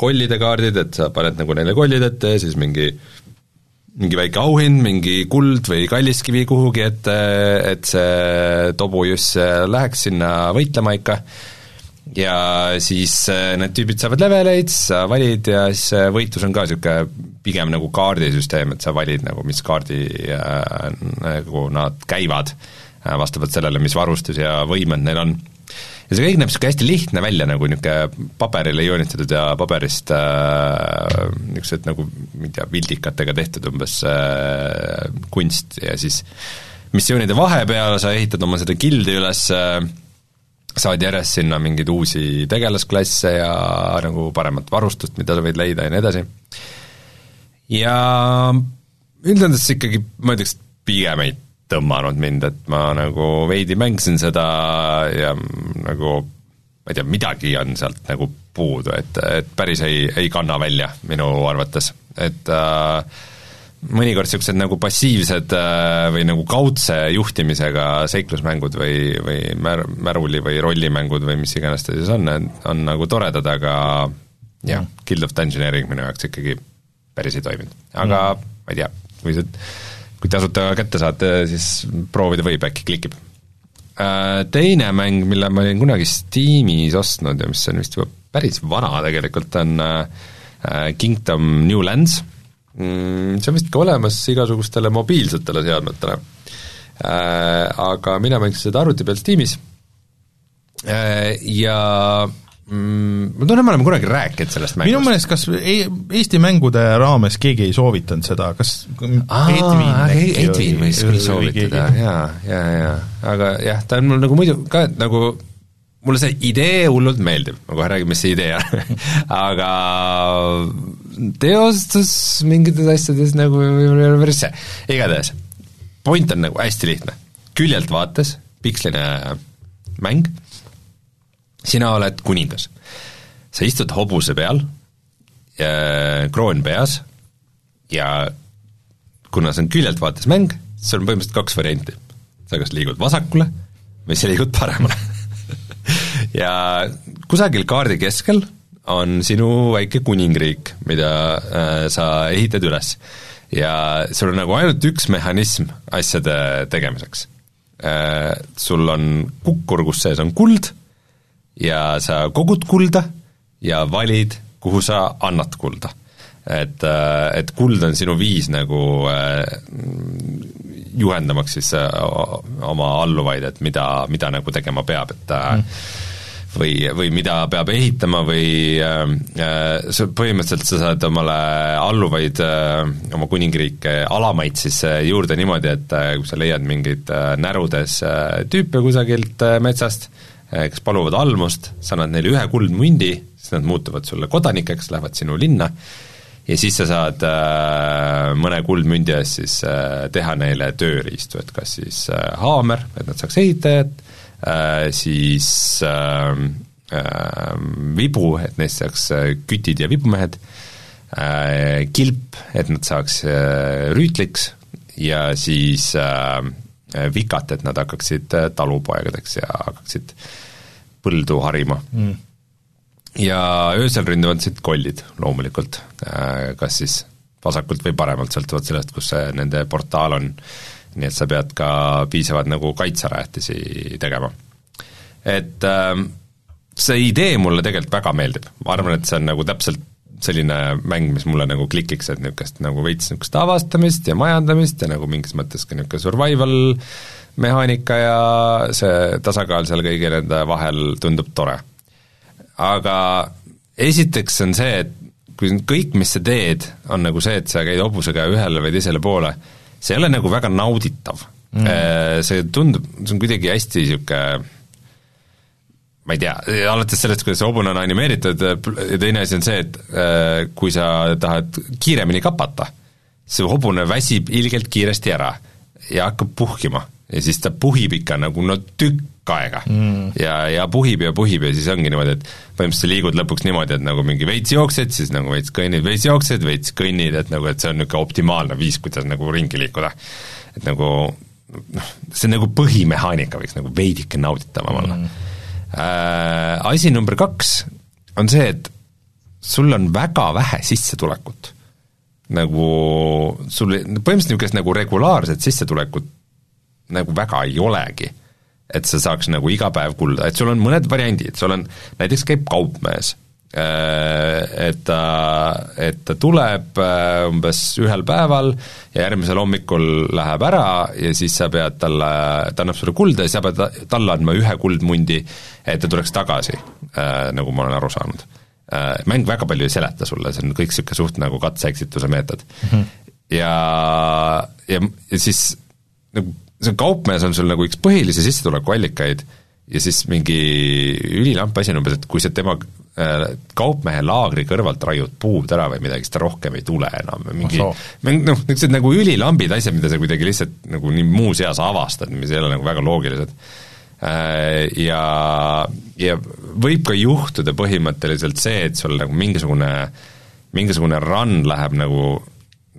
kollide kaardid, et sa paned nagu neile kollid ette ja siis mingi mingi väike auhind, mingi kuld või kalliskivi kuhugi ette, et see tobujuss läheks sinna võitlema ikka. Ja siis äh, need tüübid saavad leveleid, sa valid ja siis äh, võitlus on ka niisugune pigem nagu kaardisüsteem, et sa valid nagu, mis kaardi äh, nagu nad käivad äh,, vastavalt sellele, mis varustus ja võimed neil on. ja see kõik näeb niisugune hästi lihtne välja, nagu niisugune paberile joonitatud ja paberist äh, niisugused nagu, ma ei tea, vildikatega tehtud umbes äh, kunst ja siis missioonide vahepeal sa ehitad oma seda gildi üles äh, saad järjest sinna mingeid uusi tegelasklasse ja nagu paremat varustust, mida sa võid leida ja nii edasi. Ja üldjoontes ikkagi ma ütleks, pigem ei tõmmanud mind, et ma nagu veidi mängisin seda ja nagu ma ei tea, midagi on sealt nagu puudu, et, et päris ei, ei kanna välja minu arvates, et äh, mõnikord niisugused nagu passiivsed äh, või nagu kaudse juhtimisega seiklusmängud või, või mär-, märuli- või rollimängud või mis iganes ta siis on, on nagu toredad, aga jah. Guild of Dungeoneering minu jaoks ikkagi päris ei toiminud. aga mm. ma ei tea, kui see, kui tasuta kätte saate, siis proovida võib, äkki klikib. Äh, teine mäng, mille ma olin kunagi Steamis ostnud ja mis on vist juba päris vana tegelikult, on äh, Kingdom New Lands mm,? See on vist ka olemas igasugustele mobiilsetele seadmetele äh,. Aga mina mängisin seda arvuti peal Steamis äh, ja mm, ma tunnen, me oleme kunagi rääkinud sellest mängust. minu meelest kas Eesti mängude raames keegi ei soovitanud seda, kas Edvin võis küll soovitada, jaa, jaa, jaa. aga jah, ta on mul nagu muidu ka nagu mulle see idee hullult meeldib, ma kohe räägin, mis see idee on. Aga teostus mingites asjades nagu ei ole päris see, igatahes, point on nagu hästi lihtne. küljelt vaates piksline mäng, sina oled kuningas. sa istud hobuse peal, kroon peas ja kuna see on küljelt vaates mäng, sul on põhimõtteliselt kaks varianti. sa kas liigud vasakule või sa liigud paremale ja kusagil kaardi keskel on sinu väike kuningriik, mida äh, sa ehitad üles. ja sul on nagu ainult üks mehhanism asjade tegemiseks äh,. Sul on kukkur, kus sees on kuld ja sa kogud kulda ja valid, kuhu sa annad kulda et, äh, et kuld on sinu viis nagu äh, juhendamaks siis äh, oma alluvaid, et mida, mida nagu tegema peab, et mm. või, või mida peab ehitama või äh, põhimõtteliselt sa saad omale alluvaid äh,, oma kuningriike alamaid siis juurde niimoodi, et äh, kui sa leiad mingeid äh, närudes äh, tüüpe kusagilt äh, metsast äh,, kes paluvad almust, sa annad neile ühe kuldmundi, siis nad muutuvad sulle kodanikeks, lähevad sinu linna äh,, ja siis sa saad äh, mõne kuldmündi eest siis äh, teha neile tööriistu, et kas siis äh, haamer, et nad saaks ehitajat äh,, siis äh, äh, vibu, et neist saaks äh, kütid ja vibumehed äh,, kilp, et nad saaks äh, rüütliks ja siis äh, vikat, et nad hakkaksid äh, talupoegadeks ja hakkaksid põldu harima mm ja öösel ründavad sind kollid loomulikult, äh, kas siis vasakult või paremalt, sõltuvalt sellest, kus see nende portaal on. nii et sa pead ka piisavalt nagu kaitserajatisi tegema. et äh, see idee mulle tegelikult väga meeldib, ma arvan, et see on nagu täpselt selline mäng, mis mulle nagu klikiks, et niisugust nagu veits niisugust avastamist ja majandamist ja nagu mingis mõttes ka niisugune survival mehaanika ja see tasakaal seal kõigi nende vahel tundub tore. Aga esiteks on see, et kui kõik, mis sa teed, on nagu see, et sa käid hobusega ühele või teisele poole, see ei ole nagu väga nauditav. Mm.. Äh, see tundub, see on kuidagi hästi niisugune ma ei tea, alates sellest, kuidas see hobune on animeeritud ja teine asi on see, et äh, kui sa tahad kiiremini kapata, see hobune väsib ilgelt kiiresti ära ja hakkab puhkima ja siis ta puhib ikka nagu no tükk aega mm. ja, ja puhib ja puhib ja siis ongi niimoodi, et põhimõtteliselt sa liigud lõpuks niimoodi, et nagu mingi veits jooksed, siis nagu veits kõnnid, veits jooksed, veits kõnnid, et nagu, et see on niisugune optimaalne viis, kuidas nagu ringi liikuda. et nagu noh, see on nagu põhimehaanika võiks nagu veidike nauditavam olla mm.. Äh, asi number kaks on see, et sul on väga vähe sissetulekut. nagu sul põhimõtteliselt niisugust nagu regulaarset sissetulekut nagu väga ei olegi. et sa saaks nagu iga päev kulda, et sul on mõned variandid, sul on, näiteks käib kaupmees, et ta, et ta tuleb äh, umbes ühel päeval ja järgmisel hommikul läheb ära ja siis sa pead talle, ta annab sulle kulda ja sa pead talle andma ühe kuldmundi, et ta tuleks tagasi, äh, nagu ma olen aru saanud. Mäng väga palju ei seleta sulle, see on kõik niisugune suht nagu katse-eksituse meetod mm. -hmm. ja, ja, ja siis nagu see kaupmees on sul nagu üks põhilisi sissetulekuallikaid ja siis mingi ülilamp asi on umbes, et kui sa tema äh, kaupmehe laagri kõrvalt raiud puud ära või midagi, siis ta rohkem ei tule enam, mingi noh, niisugused nagu ülilambid asjad, mida sa kuidagi lihtsalt nagu nii muus eas avastad, mis ei ole nagu väga loogilised. Äh, ja, ja võib ka juhtuda põhimõtteliselt see, et sul nagu mingisugune, mingisugune run läheb nagu,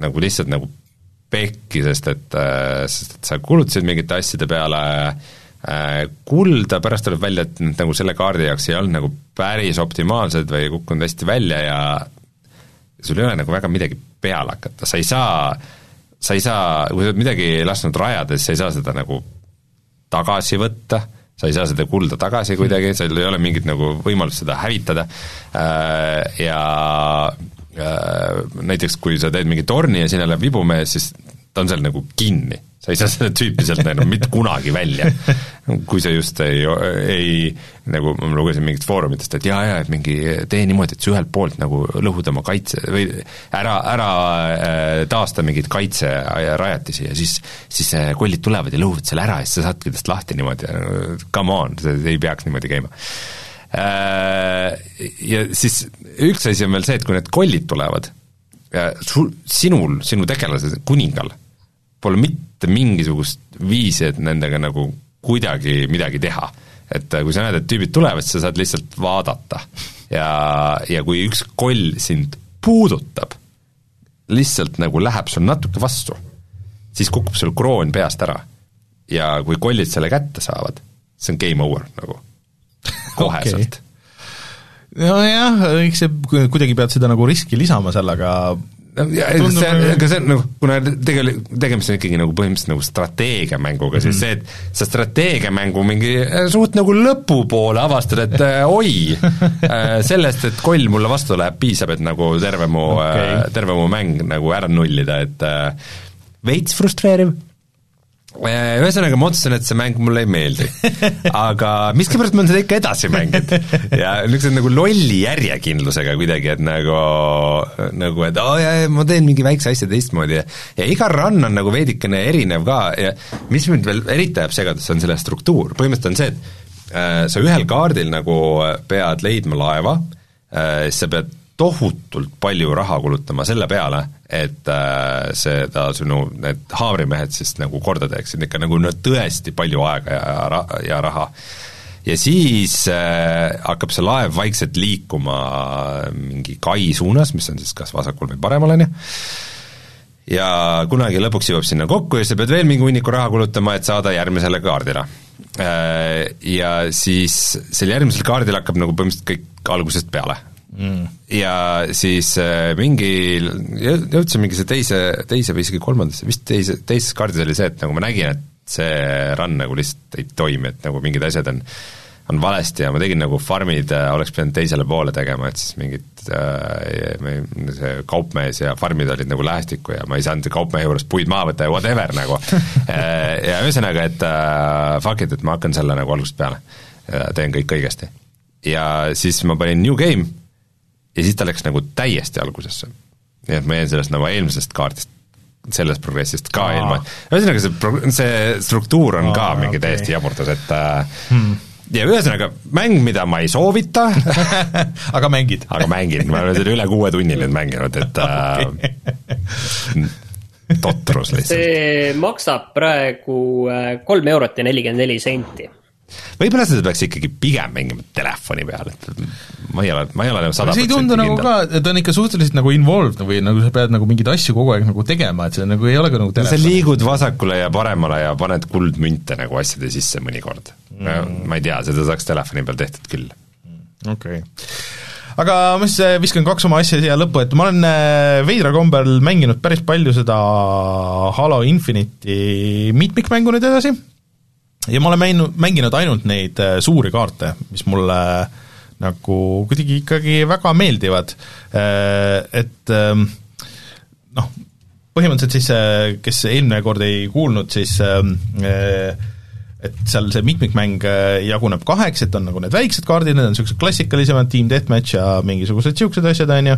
nagu lihtsalt nagu pekki, sest et, äh, sest et sa kulutasid mingite asjade peale äh, kulda, pärast tuleb välja, et need nagu selle kaardi jaoks ei olnud nagu päris optimaalsed või ei kukkunud hästi välja ja sul ei ole nagu väga midagi peale hakata, sa ei saa, sa ei saa, kui sa oled midagi lasknud rajada, siis sa ei saa seda nagu tagasi võtta, sa ei saa seda kulda tagasi kuidagi, sul ei ole mingit nagu võimalust seda hävitada. Äh, ja Äh, näiteks kui sa teed mingi torni ja sinna läheb vibumees, siis ta on seal nagu kinni, sa ei saa seda tüüpi sealt enam mitte kunagi välja. kui sa just ei, ei nagu ma lugesin mingitest foorumitest, et jaa, jaa, et mingi tee niimoodi, et sa ühelt poolt nagu lõhud oma kaitse või ära, ära äh, taasta mingeid kaitserajatisi ja siis, siis äh, kollid tulevad ja lõhuvad selle ära ja siis sa saadki tast lahti niimoodi, come on, see ei peaks niimoodi käima Äh, ja siis üks asi on veel see, et kui need kollid tulevad, sul, sinul, sinu tegelasel, kuningal, pole mitte mingisugust viisi, et nendega nagu kuidagi midagi teha. et äh, kui sa näed, et tüübid tulevad, siis sa saad lihtsalt vaadata. ja, ja kui üks koll sind puudutab, lihtsalt nagu läheb sul natuke vastu, siis kukub sul kroon peast ära. ja kui kollid selle kätte saavad, see on game over nagu, koheselt okay. nojah, eks see, kuidagi pead seda nagu riski lisama sellega, no ja see, aga see on nagu, kuna tegelikult tegemist on ikkagi nagu põhimõtteliselt nagu strateegiamänguga siis see, et sa strateegiamängu mingi äh, suht nagu lõpupoole avastad, et äh, oi äh,, sellest, et koll mulle vastu läheb, piisab, et nagu terve mu okay. äh,, terve mu mäng nagu ära nullida, et äh, veits frustreeriv ühesõnaga, ma otsustasin, et see mäng mulle ei meeldi. aga miskipärast ma olen seda ikka edasi mänginud. ja niisuguse nagu lolli järjekindlusega kuidagi, et nagu, nagu et aa oh, jaa, ma teen mingi väikse asja teistmoodi ja ja iga run on nagu veidikene erinev ka ja mis mind veel eriti ajab segadusse, on selle struktuur, põhimõtteliselt on see, et äh, sa ühel kaardil nagu pead leidma laeva äh,, siis sa pead tohutult palju raha kulutama selle peale, et äh, seda sinu, need haavrimehed siis nagu korda teeksid, ikka nagu no tõesti palju aega ja ra-, ja raha. ja siis äh, hakkab see laev vaikselt liikuma mingi kai suunas, mis on siis kas vasakul või paremal, on ju, ja kunagi lõpuks jõuab sinna kokku ja sa pead veel mingi hunniku raha kulutama, et saada järgmisele kaardile. Äh, ja siis sel järgmisel kaardil hakkab nagu põhimõtteliselt kõik algusest peale mm.. ja siis äh, mingi, jõudsime mingisse teise, teise või isegi kolmandasse, vist teise, teises kaardis oli see, et nagu ma nägin, et see run nagu lihtsalt ei toimi, et nagu mingid asjad on on valesti ja ma tegin nagu farmid äh,, oleks pidanud teisele poole tegema, et siis mingid äh, see kaupmees ja farmid olid nagu lähestikku ja ma ei saanud kaupmehe juurest puid maha võtta ja whatever nagu äh, ja ühesõnaga, et äh, fuck it, et ma hakkan selle nagu algusest peale. teen kõik õigesti. ja siis ma panin new game ja siis ta läks nagu täiesti algusesse. nii et ma jäin sellest nagu eelmisest kaardist, sellest progressist ka Aa. ilma, ühesõnaga see pro-, see struktuur on Aa, ka mingi okay. täiesti jaburdas, et äh, hmm. ja ühesõnaga, mäng, mida ma ei soovita aga mängid? aga mängin, ma olen seda üle kuue tunni nüüd mänginud, et äh, totrus lihtsalt. see maksab praegu äh, kolm eurot ja nelikümmend neli senti võib-olla seda peaks ikkagi pigem mängima telefoni peal, et ma ei ole, ma ei ole nagu sada protsenti kindel. see ei tundu nagu ka, ta on ikka suhteliselt nagu involved või nagu sa pead nagu mingeid asju kogu aeg nagu tegema, et see nagu ei ole ka nagu telefon. sa liigud vasakule ja paremale ja paned kuldmünte nagu asjade sisse mõnikord mm.. ma ei tea, seda saaks telefoni peal tehtud küll. okei okay aga ma siis äh, viskan kaks oma asja siia lõppu, et ma olen äh, veidral kombel mänginud päris palju seda Halo Infinite'i mitmikmängu nüüd edasi ja ma olen mänginud, mänginud ainult neid äh, suuri kaarte, mis mulle nagu kuidagi ikkagi väga meeldivad, äh, et ähm, noh, põhimõtteliselt siis, äh, kes eelmine kord ei kuulnud, siis ähm, et seal see mitmikmäng jaguneb kaheks, et on nagu need väiksed kaardid, need on niisugused klassikalisemad, Team Deathmatch ja mingisugused niisugused asjad, on ju,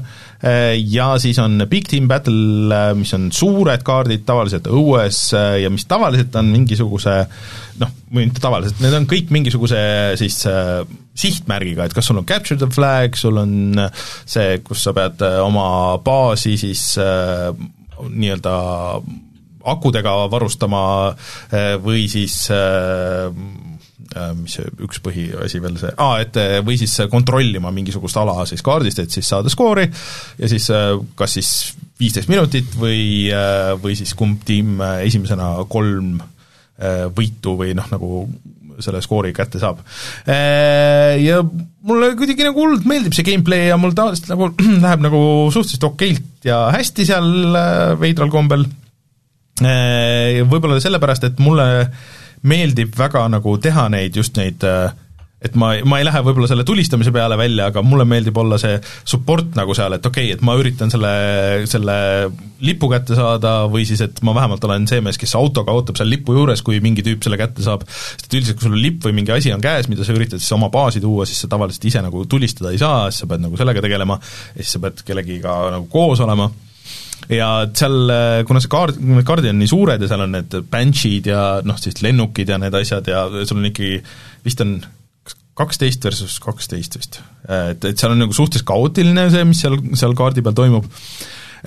ja siis on Big Team Battle, mis on suured kaardid tavaliselt õues ja mis tavaliselt on mingisuguse noh, või mitte tavaliselt, need on kõik mingisuguse siis äh, sihtmärgiga, et kas sul on capture the flag, sul on see, kus sa pead äh, oma baasi siis äh, nii-öelda akudega varustama äh, või siis äh, äh, mis see üks põhiasi veel see, aa, et või siis kontrollima mingisugust ala siis kaardist, et siis saada skoori ja siis kas siis viisteist minutit või, või siis kumb tiim esimesena kolm võitu või noh, nagu selle skoori kätte saab. Ja mulle kuidagi nagu hullult meeldib see gameplay ja mul tavaliselt nagu läheb nagu suhteliselt okeilt ja hästi seal veidral kombel, võib-olla sellepärast, et mulle meeldib väga nagu teha neid, just neid äh, et ma, ma ei lähe võib-olla selle tulistamise peale välja, aga mulle meeldib olla see support nagu seal, et okei okay,, et ma üritan selle, selle lipu kätte saada või siis, et ma vähemalt olen see mees, kes autoga ootab seal lipu juures, kui mingi tüüp selle kätte saab, sest üldiselt, kui sul on lipp või mingi asi on käes, mida sa üritad siis oma baasi tuua, siis sa tavaliselt ise nagu tulistada ei saa, siis sa pead nagu sellega tegelema ja siis sa pead kellegiga nagu koos olema ja seal, kuna see kaard, need kaardid on nii suured ja seal on need banshee'd ja noh, siis lennukid ja need asjad ja sul on ikkagi, vist on kaksteist versus kaksteist vist. et, et seal on nagu suhteliselt kaootiline see, mis seal, seal kaardi peal toimub,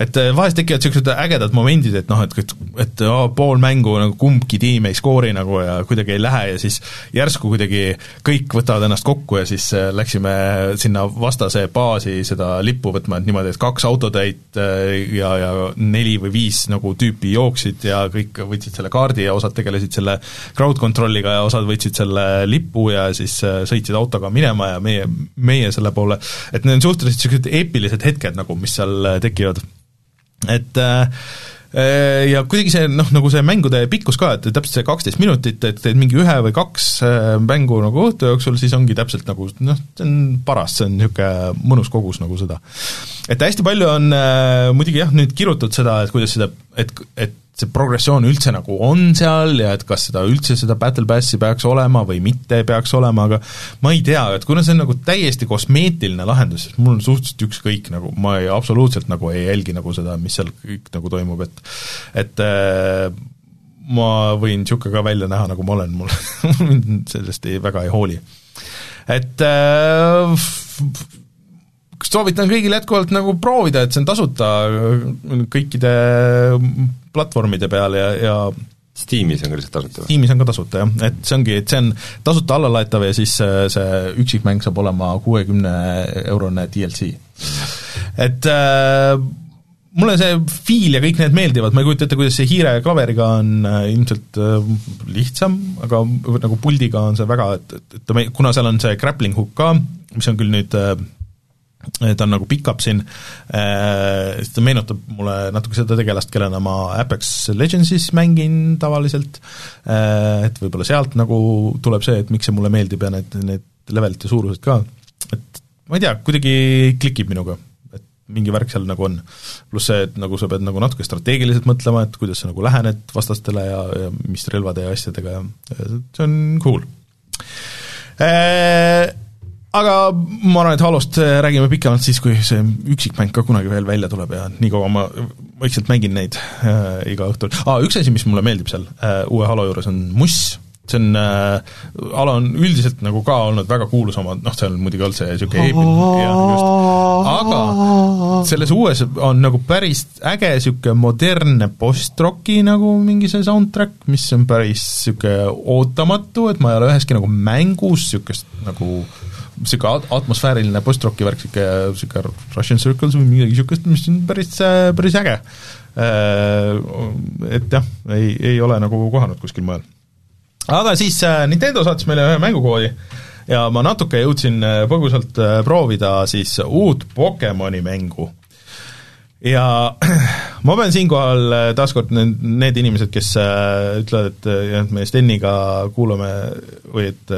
et äh, vahest tekivad niisugused ägedad momendid, et noh, et, et, et oh, pool mängu nagu kumbki tiim ei skoori nagu ja kuidagi ei lähe ja siis järsku kuidagi kõik võtavad ennast kokku ja siis äh, läksime sinna vastase baasi seda lippu võtma, et niimoodi, et kaks autotäit äh, ja, ja neli või viis nagu tüüpi jooksid ja kõik võtsid selle kaardi ja osad tegelesid selle crowd control'iga ja osad võtsid selle lipu ja siis sõitsid autoga minema ja meie, meie selle poole, et need on suhteliselt niisugused eepilised hetked nagu, mis seal tekivad et äh, äh, ja kuidagi see noh, nagu see mängude pikkus ka, et täpselt see kaksteist minutit, et teed mingi ühe või kaks äh, mängu nagu õhtu jooksul, siis ongi täpselt nagu noh, see on paras, see on niisugune mõnus kogus nagu seda. et hästi palju on muidugi jah, nüüd kirutud seda, et kuidas seda, et, et see progressioon üldse nagu on seal ja et kas seda üldse, seda Battle Passi peaks olema või mitte peaks olema, aga ma ei tea, et kuna see on nagu täiesti kosmeetiline lahendus, siis mul on suhteliselt ükskõik nagu, ma ei, absoluutselt nagu ei jälgi nagu seda, mis seal kõik nagu toimub, et et äh, ma võin niisugune ka välja näha, nagu ma olen, mul mind sellest ei, väga ei hooli. et äh, soovitan kõigil jätkuvalt nagu proovida, et see on tasuta kõikide platvormide peal ja, ja Steamis on ka lihtsalt tasuta või? Steamis on ka tasuta jah, et see ongi, et see on tasuta allalaetav ja siis see üksikmäng saab olema kuuekümne eurone DLC. et äh, mulle see feel ja kõik need meeldivad, ma ei kujuta ette, kuidas see hiire ja klaveriga on äh, ilmselt äh, lihtsam, aga nagu puldiga on see väga, et, et, et kuna seal on see grappling hook ka, mis on küll nüüd äh, ta on nagu pick-up siin, äh, ta meenutab mulle natuke seda tegelast, kellena ma Apex Legendsis mängin tavaliselt, äh, et võib-olla sealt nagu tuleb see, et miks see mulle meeldib ja need, need levelite suurused ka, et ma ei tea, kuidagi klikib minuga, et mingi värk seal nagu on. pluss see, et nagu sa pead nagu natuke strateegiliselt mõtlema, et kuidas sa nagu lähened vastastele ja, ja mis relvade ja asjadega ja see on cool. Äh, aga ma arvan, et Halost äh, räägime pikemalt siis, kui see üksikmäng ka kunagi veel välja tuleb ja nii kaua ma vaikselt mängin neid äh, iga õhtul ah,. üks asi, mis mulle meeldib seal äh, uue Halo juures, on muss, see on äh,, Halo on üldiselt nagu ka olnud väga kuulus oma, noh, seal muidugi olnud see niisugune eepiline, jah, just, aga selles uues on nagu päris äge niisugune modernne post-rocki nagu mingi see soundtrack, mis on päris niisugune ootamatu, et ma ei ole üheski nagu mängus niisugust nagu niisugune atmosfääriline post-rocki värk, niisugune, niisugune Russian Circles või midagi niisugust, mis on päris, päris äge. Äh, et jah, ei, ei ole nagu kohanud kuskil mujal. aga siis äh, Nintendo saatis meile ühe mängukoodi ja ma natuke jõudsin äh, põgusalt proovida siis uut Pokemoni mängu ja ma pean siinkohal taaskord need, need inimesed, kes ütlevad, et jah, me Steniga kuulame või et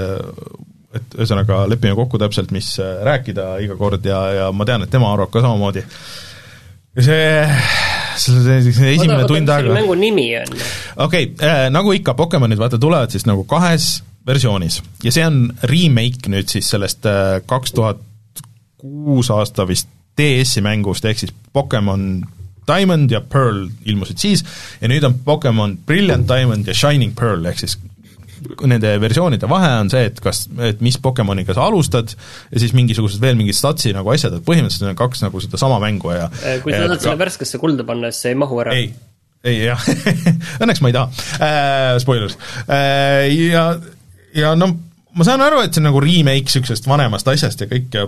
et ühesõnaga lepime kokku täpselt, mis äh, rääkida iga kord ja, ja ma tean, et tema arvab ka samamoodi. ja see, see, see esimene oota, tund aega mängu nimi on? okei okay, äh,, nagu ikka, Pokemonid vaata tulevad siis nagu kahes versioonis ja see on remake nüüd siis sellest äh, kaks tuhat kuus aasta vist DS-i mängust, ehk siis Pokemon Diamond ja Pearl ilmusid siis ja nüüd on Pokemon Brilliant Diamond ja Shining Pearl, ehk siis nende versioonide vahe on see, et kas, et mis Pokemoniga sa alustad ja siis mingisugused veel mingid statsi nagu asjad, et põhimõtteliselt on kaks nagu sedasama mängu ja äh, kui sa tahad selle värskesse kulda panna, siis see ei mahu ära? ei, ei jah. Õnneks ma ei taha. Äh,, spoilers. Äh,, ja, ja no ma saan aru, et see on nagu remake niisugusest vanemast asjast ja kõik ja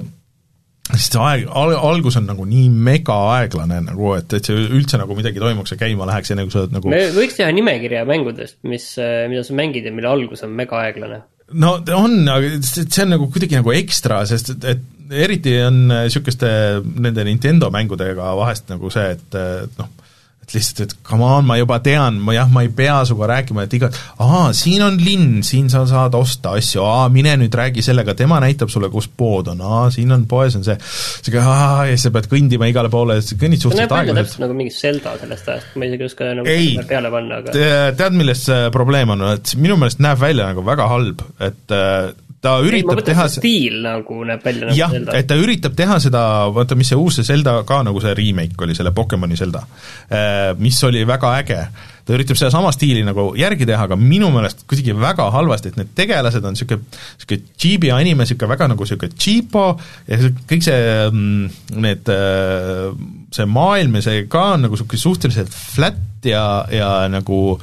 sest see aeg, al-, algus on nagu nii mega aeglane nagu, et, et see üldse nagu midagi toimuks ja käima läheks, enne kui sa oled nagu me võiks teha nimekirja mängudest, mis, mida sa mängid ja mille algus on mega aeglane. no on, aga see on nagu kuidagi nagu ekstra, sest et, et eriti on niisuguste nende Nintendo mängudega vahest nagu see, et noh, et lihtsalt, et come on, ma juba tean, ma jah, ma ei pea sinuga rääkima, et iga, aa, siin on linn, siin sa saad osta asju, aa, mine nüüd räägi sellega, tema näitab sulle, kus pood on, aa, siin on poes on see, sihuke aa, ja sa pead kõndima igale poole, kõnnid suhteliselt aeglaselt. täpselt nagu mingi Zelda sellest ajast, ma isegi ei oska nagu ei, peale panna, aga tead, milles see probleem on, et minu meelest näeb välja nagu väga halb, et äh, ta üritab ei, teha stiil nagu näeb välja nagu jah, et ta üritab teha seda, vaata mis see uus see Zelda ka nagu see remake oli, selle Pokemoni Zelda, äh, mis oli väga äge, ta üritab sedasama stiili nagu järgi teha, aga minu meelest kuidagi väga halvasti, et need tegelased on niisugune, niisugune chibi anime, niisugune väga nagu niisugune cheapo ja see, kõik see, mm, need äh, see maailm ja see ka on nagu niisugune suhteliselt flat ja, ja nagu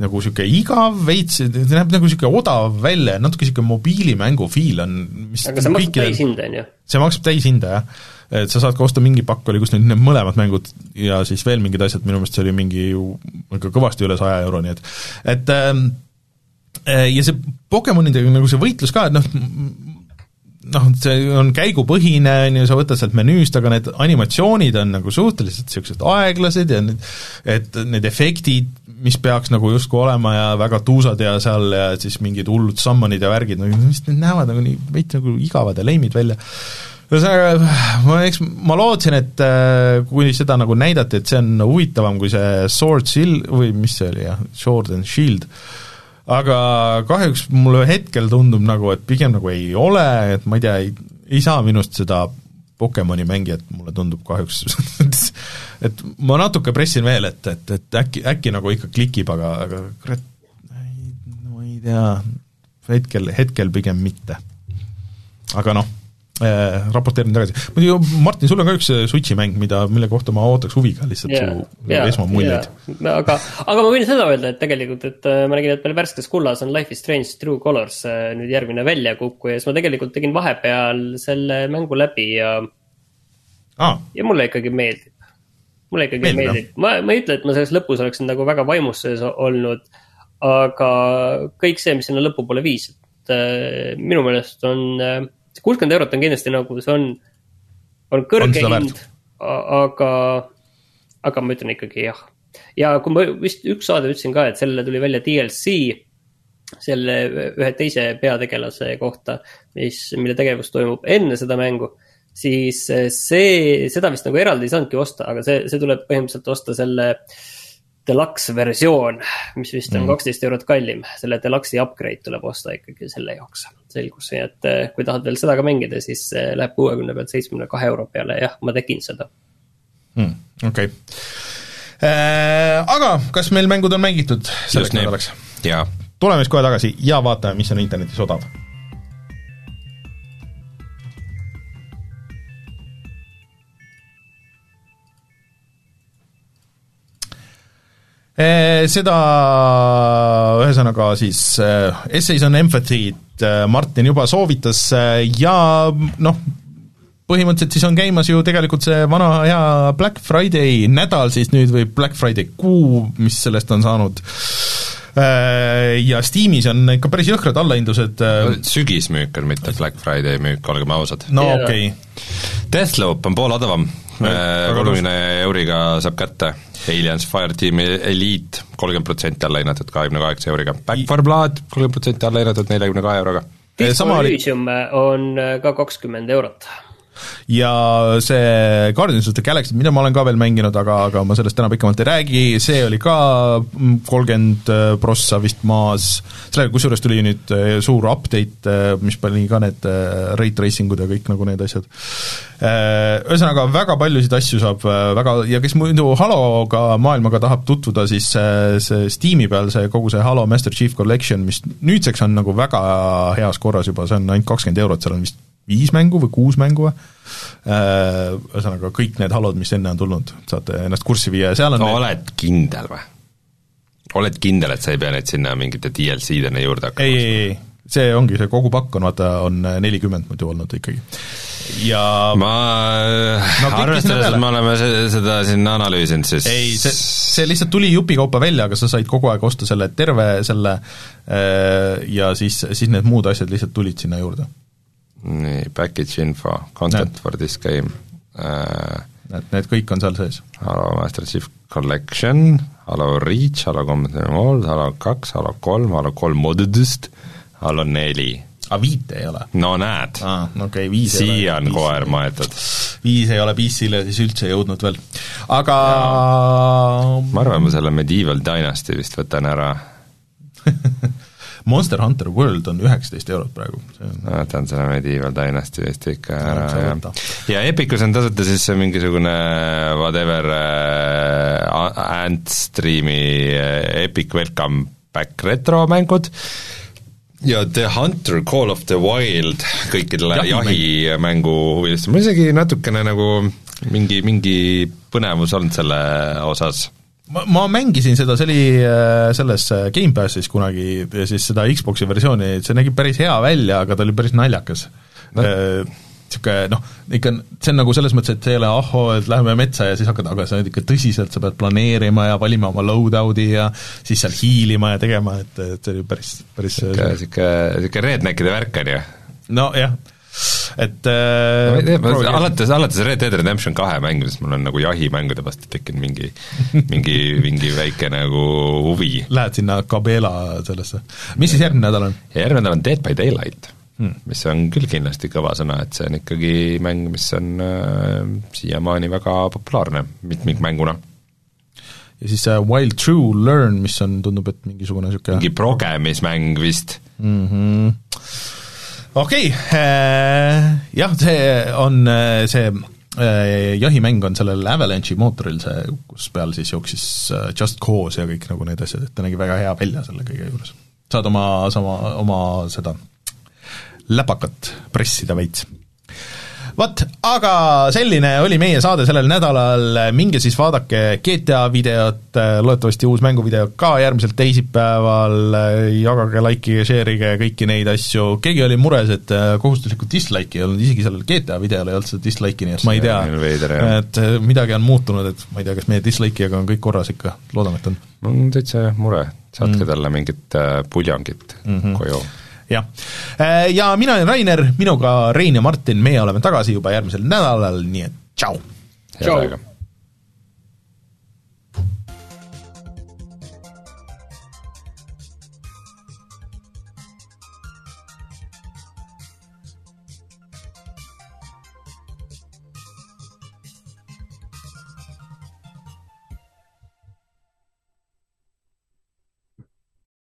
nagu niisugune igav veits, näeb nagu niisugune odav välja, natuke niisugune mobiilimängu feel on, mis aga see maksab täishinda, on ju? see maksab täishinda, jah. et sa saad ka osta mingi pakk oli, kus nüüd need mõlemad mängud ja siis veel mingid asjad, minu meelest see oli mingi ikka kõvasti üle saja euro, nii et et ähm, äh, ja see Pokemonidega nagu see võitlus ka, et noh, noh, see on käigupõhine, on ju, sa võtad sealt menüüst, aga need animatsioonid on nagu suhteliselt niisugused aeglased ja need, et need efektid, mis peaks nagu justkui olema ja väga tuusad ja seal ja siis mingid hullud summonid ja värgid, no mis need näevad nagu nii veits nagu igavad ja leimid välja. ühesõnaga, ma eks, ma lootsin, et äh, kui seda nagu näidati, et see on huvitavam kui see Sword Shield või mis see oli jah, Sword and Shield, aga kahjuks mulle hetkel tundub nagu, et pigem nagu ei ole, et ma ei tea, ei, ei saa minust seda Pokemoni mängijat, mulle tundub kahjuks et ma natuke pressin veel, et, et, et äkki, äkki nagu ikka klikib, aga, aga kurat, no ei tea, hetkel, hetkel pigem mitte. aga noh äh, raporteerin tagasi. muidu Martin, sul on ka üks äh, Switchi mäng, mida, mille kohta ma ootaks huviga lihtsalt yeah, su yeah, esmamuljeid yeah.. aga, aga ma võin seda öelda, et tegelikult, et äh, ma nägin, et meil värskes kullas on Life is Strange True Colors äh, nüüd järgmine väljakukku ja siis ma tegelikult tegin vahepeal selle mängu läbi ja ah. ja mulle ikkagi meeldib. mulle ikkagi meeldib, meeldib., ma, ma ei ütle, et ma selles lõpus oleksin nagu väga vaimus sees olnud, aga kõik see, mis sinna lõpupoole viis, et minu meelest on äh, see kuuskümmend eurot on kindlasti nagu, see on, on kõrge on hind, aga, aga ma ütlen ikkagi jah. ja kui ma vist üks saade ütlesin ka, et sellele tuli välja DLC selle ühe teise peategelase kohta, mis, mille tegevus toimub enne seda mängu, siis see, seda vist nagu eraldi ei saanudki osta, aga see, see tuleb põhimõtteliselt osta selle deluxe versioon, mis vist on mm. kaksteist mm. eurot kallim, selle deluxe'i upgrade tuleb osta ikkagi selle jaoks, selgus, nii et eh, kui tahad veel seda ka mängida, siis eh, läheb kuuekümne pealt seitsmekümne kahe euro peale, jah, ma tegin seda mm,. okei okay. äh,. Aga kas meil mängud on mängitud selleks nädalaks? tuleme siis kohe tagasi ja vaatame, mis on internetis odav Eh, seda ühesõnaga siis äh, Essays on Empathy't äh, Martin juba soovitas äh, ja noh, põhimõtteliselt siis on käimas ju tegelikult see vana hea Black Friday nädal siis nüüd või Black Friday kuu, mis sellest on saanud, ja Steamis on ikka päris jõhkrad allahindlused sügismüük on, mitte Black Friday müük, olgem ausad. no okei. Okay.. Deathloop on pool odavam, kolmekümne euriga saab kätte Aliens Fireteam Elite kolmkümmend protsenti alla hinnatud kahekümne kaheksa euriga, Back for Blood kolmkümmend protsenti alla hinnatud neljakümne kahe euroga. Disco Elysium on ka kakskümmend eurot ja see Guardians of the Galaxy, mida ma olen ka veel mänginud, aga, aga ma sellest täna pikemalt ei räägi, see oli ka kolmkümmend äh, prossa vist maas, sellega kusjuures tuli nüüd äh, suur update, äh, mis pani ka need rate tracing ud ja kõik nagu need asjad. Ühesõnaga, väga paljusid asju saab väga, ja kes muidu Haloga, maailmaga tahab tutvuda, siis see Steam'i peal see kogu see Halo Master Chief Collection, mis nüüdseks on nagu väga heas korras juba, see on ainult kakskümmend eurot, seal on vist viis mängu või kuus mängu või, äh, ühesõnaga kõik need halod, mis enne on tulnud, saate ennast kurssi viia ja seal on no, need... oled kindel või? oled kindel, et sa ei pea neid sinna mingite DLC-dena juurde hakkama ei, ei, ei, see ongi, see kogu pakk on vaata, on nelikümmend muidu olnud ikkagi. ja ma no, arvestades, et me oleme seda siin analüüsinud, siis ei, see, see lihtsalt tuli jupikaupa välja, aga sa said kogu aeg osta selle terve selle äh, ja siis, siis need muud asjad lihtsalt tulid sinna juurde nii, package info, content Näed. for this game äh,. et need kõik on seal sees. Halo Master Chief Collection, Halo Reach, Halo Combat Evolved, Halo kaks, Halo kolm, Halo kolm Modedest, Halo neli. aga viite ei ole? no näed ah,. okay,, viis siia on koer maetud. viis ei ole PC-le siis üldse jõudnud veel, aga ma arvan, ma selle Medieval Dynasty vist võtan ära Monster Hunter World on üheksateist eurot praegu. ma võtan selle Medieval Dynasty vist ikka ära, jah. ja Epicus on tasuta siis mingisugune whatever äh, Ant Streami äh, Epic Welcome Back retromängud, ja The Hunter Call of the Wild kõikidele Jahimäng. jahimängu huvilistele, mul isegi natukene nagu mingi, mingi põnevus olnud selle osas ma, ma mängisin seda, see oli äh, selles äh, Gamepassis kunagi ja siis seda Xbox'i versiooni, see nägi päris hea välja, aga ta oli päris naljakas. No.. Niisugune noh, ikka see on nagu selles mõttes, et see ei ole ahho, et läheme metsa ja siis hakkad, aga sa oled ikka tõsiselt, sa pead planeerima ja valima oma loadout'i ja siis seal hiilima ja tegema, et, et see oli päris, päris niisugune, niisugune, niisugune redneckide värk, on ju? nojah, et äh, tea, alates, alates Red Dead Redemption kahe mängimisest mul on nagu jahimängude vastu tekkinud mingi mingi, mingi väike nagu huvi. Lähed sinna Cabela sellesse, mis siis järgmine nädal on? järgmine nädal on Dead by Daylight hmm., mis on küll kindlasti kõva sõna, et see on ikkagi mäng, mis on äh, siiamaani väga populaarne mitmikmänguna. ja siis see Wild True Learn, mis on, tundub, et mingisugune niisugune mingi progemismäng vist mm. -hmm. Okei okay, äh,, jah, see on äh, see äh, jahimäng on sellel Avalanche'i mootoril, see, kus peal siis jooksis Just Cause ja kõik nagu need asjad, et ta nägi väga hea välja selle kõige juures. saad oma, sama, oma seda läpakat pressida veits. Vot, aga selline oli meie saade sellel nädalal, minge siis vaadake GTA videot, loodetavasti uus mänguvideo ka järgmisel teisipäeval, jagage, likeige, share'ige kõiki neid asju, keegi oli mures, et kohustuslikku dislike'i ei olnud, isegi sellel GTA videol ei olnud seda dislike'i, nii et ma ei tea, et midagi on muutunud, et ma ei tea, kas meie dislike'iga on kõik korras ikka, loodame, et on. mul on täitsa mure, saatke mm. talle mingit äh, puljongit mm -hmm. koju jah, äh, ja mina olen Rainer, minuga Rein ja Martin, meie oleme tagasi juba järgmisel nädalal, nii et tšau! tšau!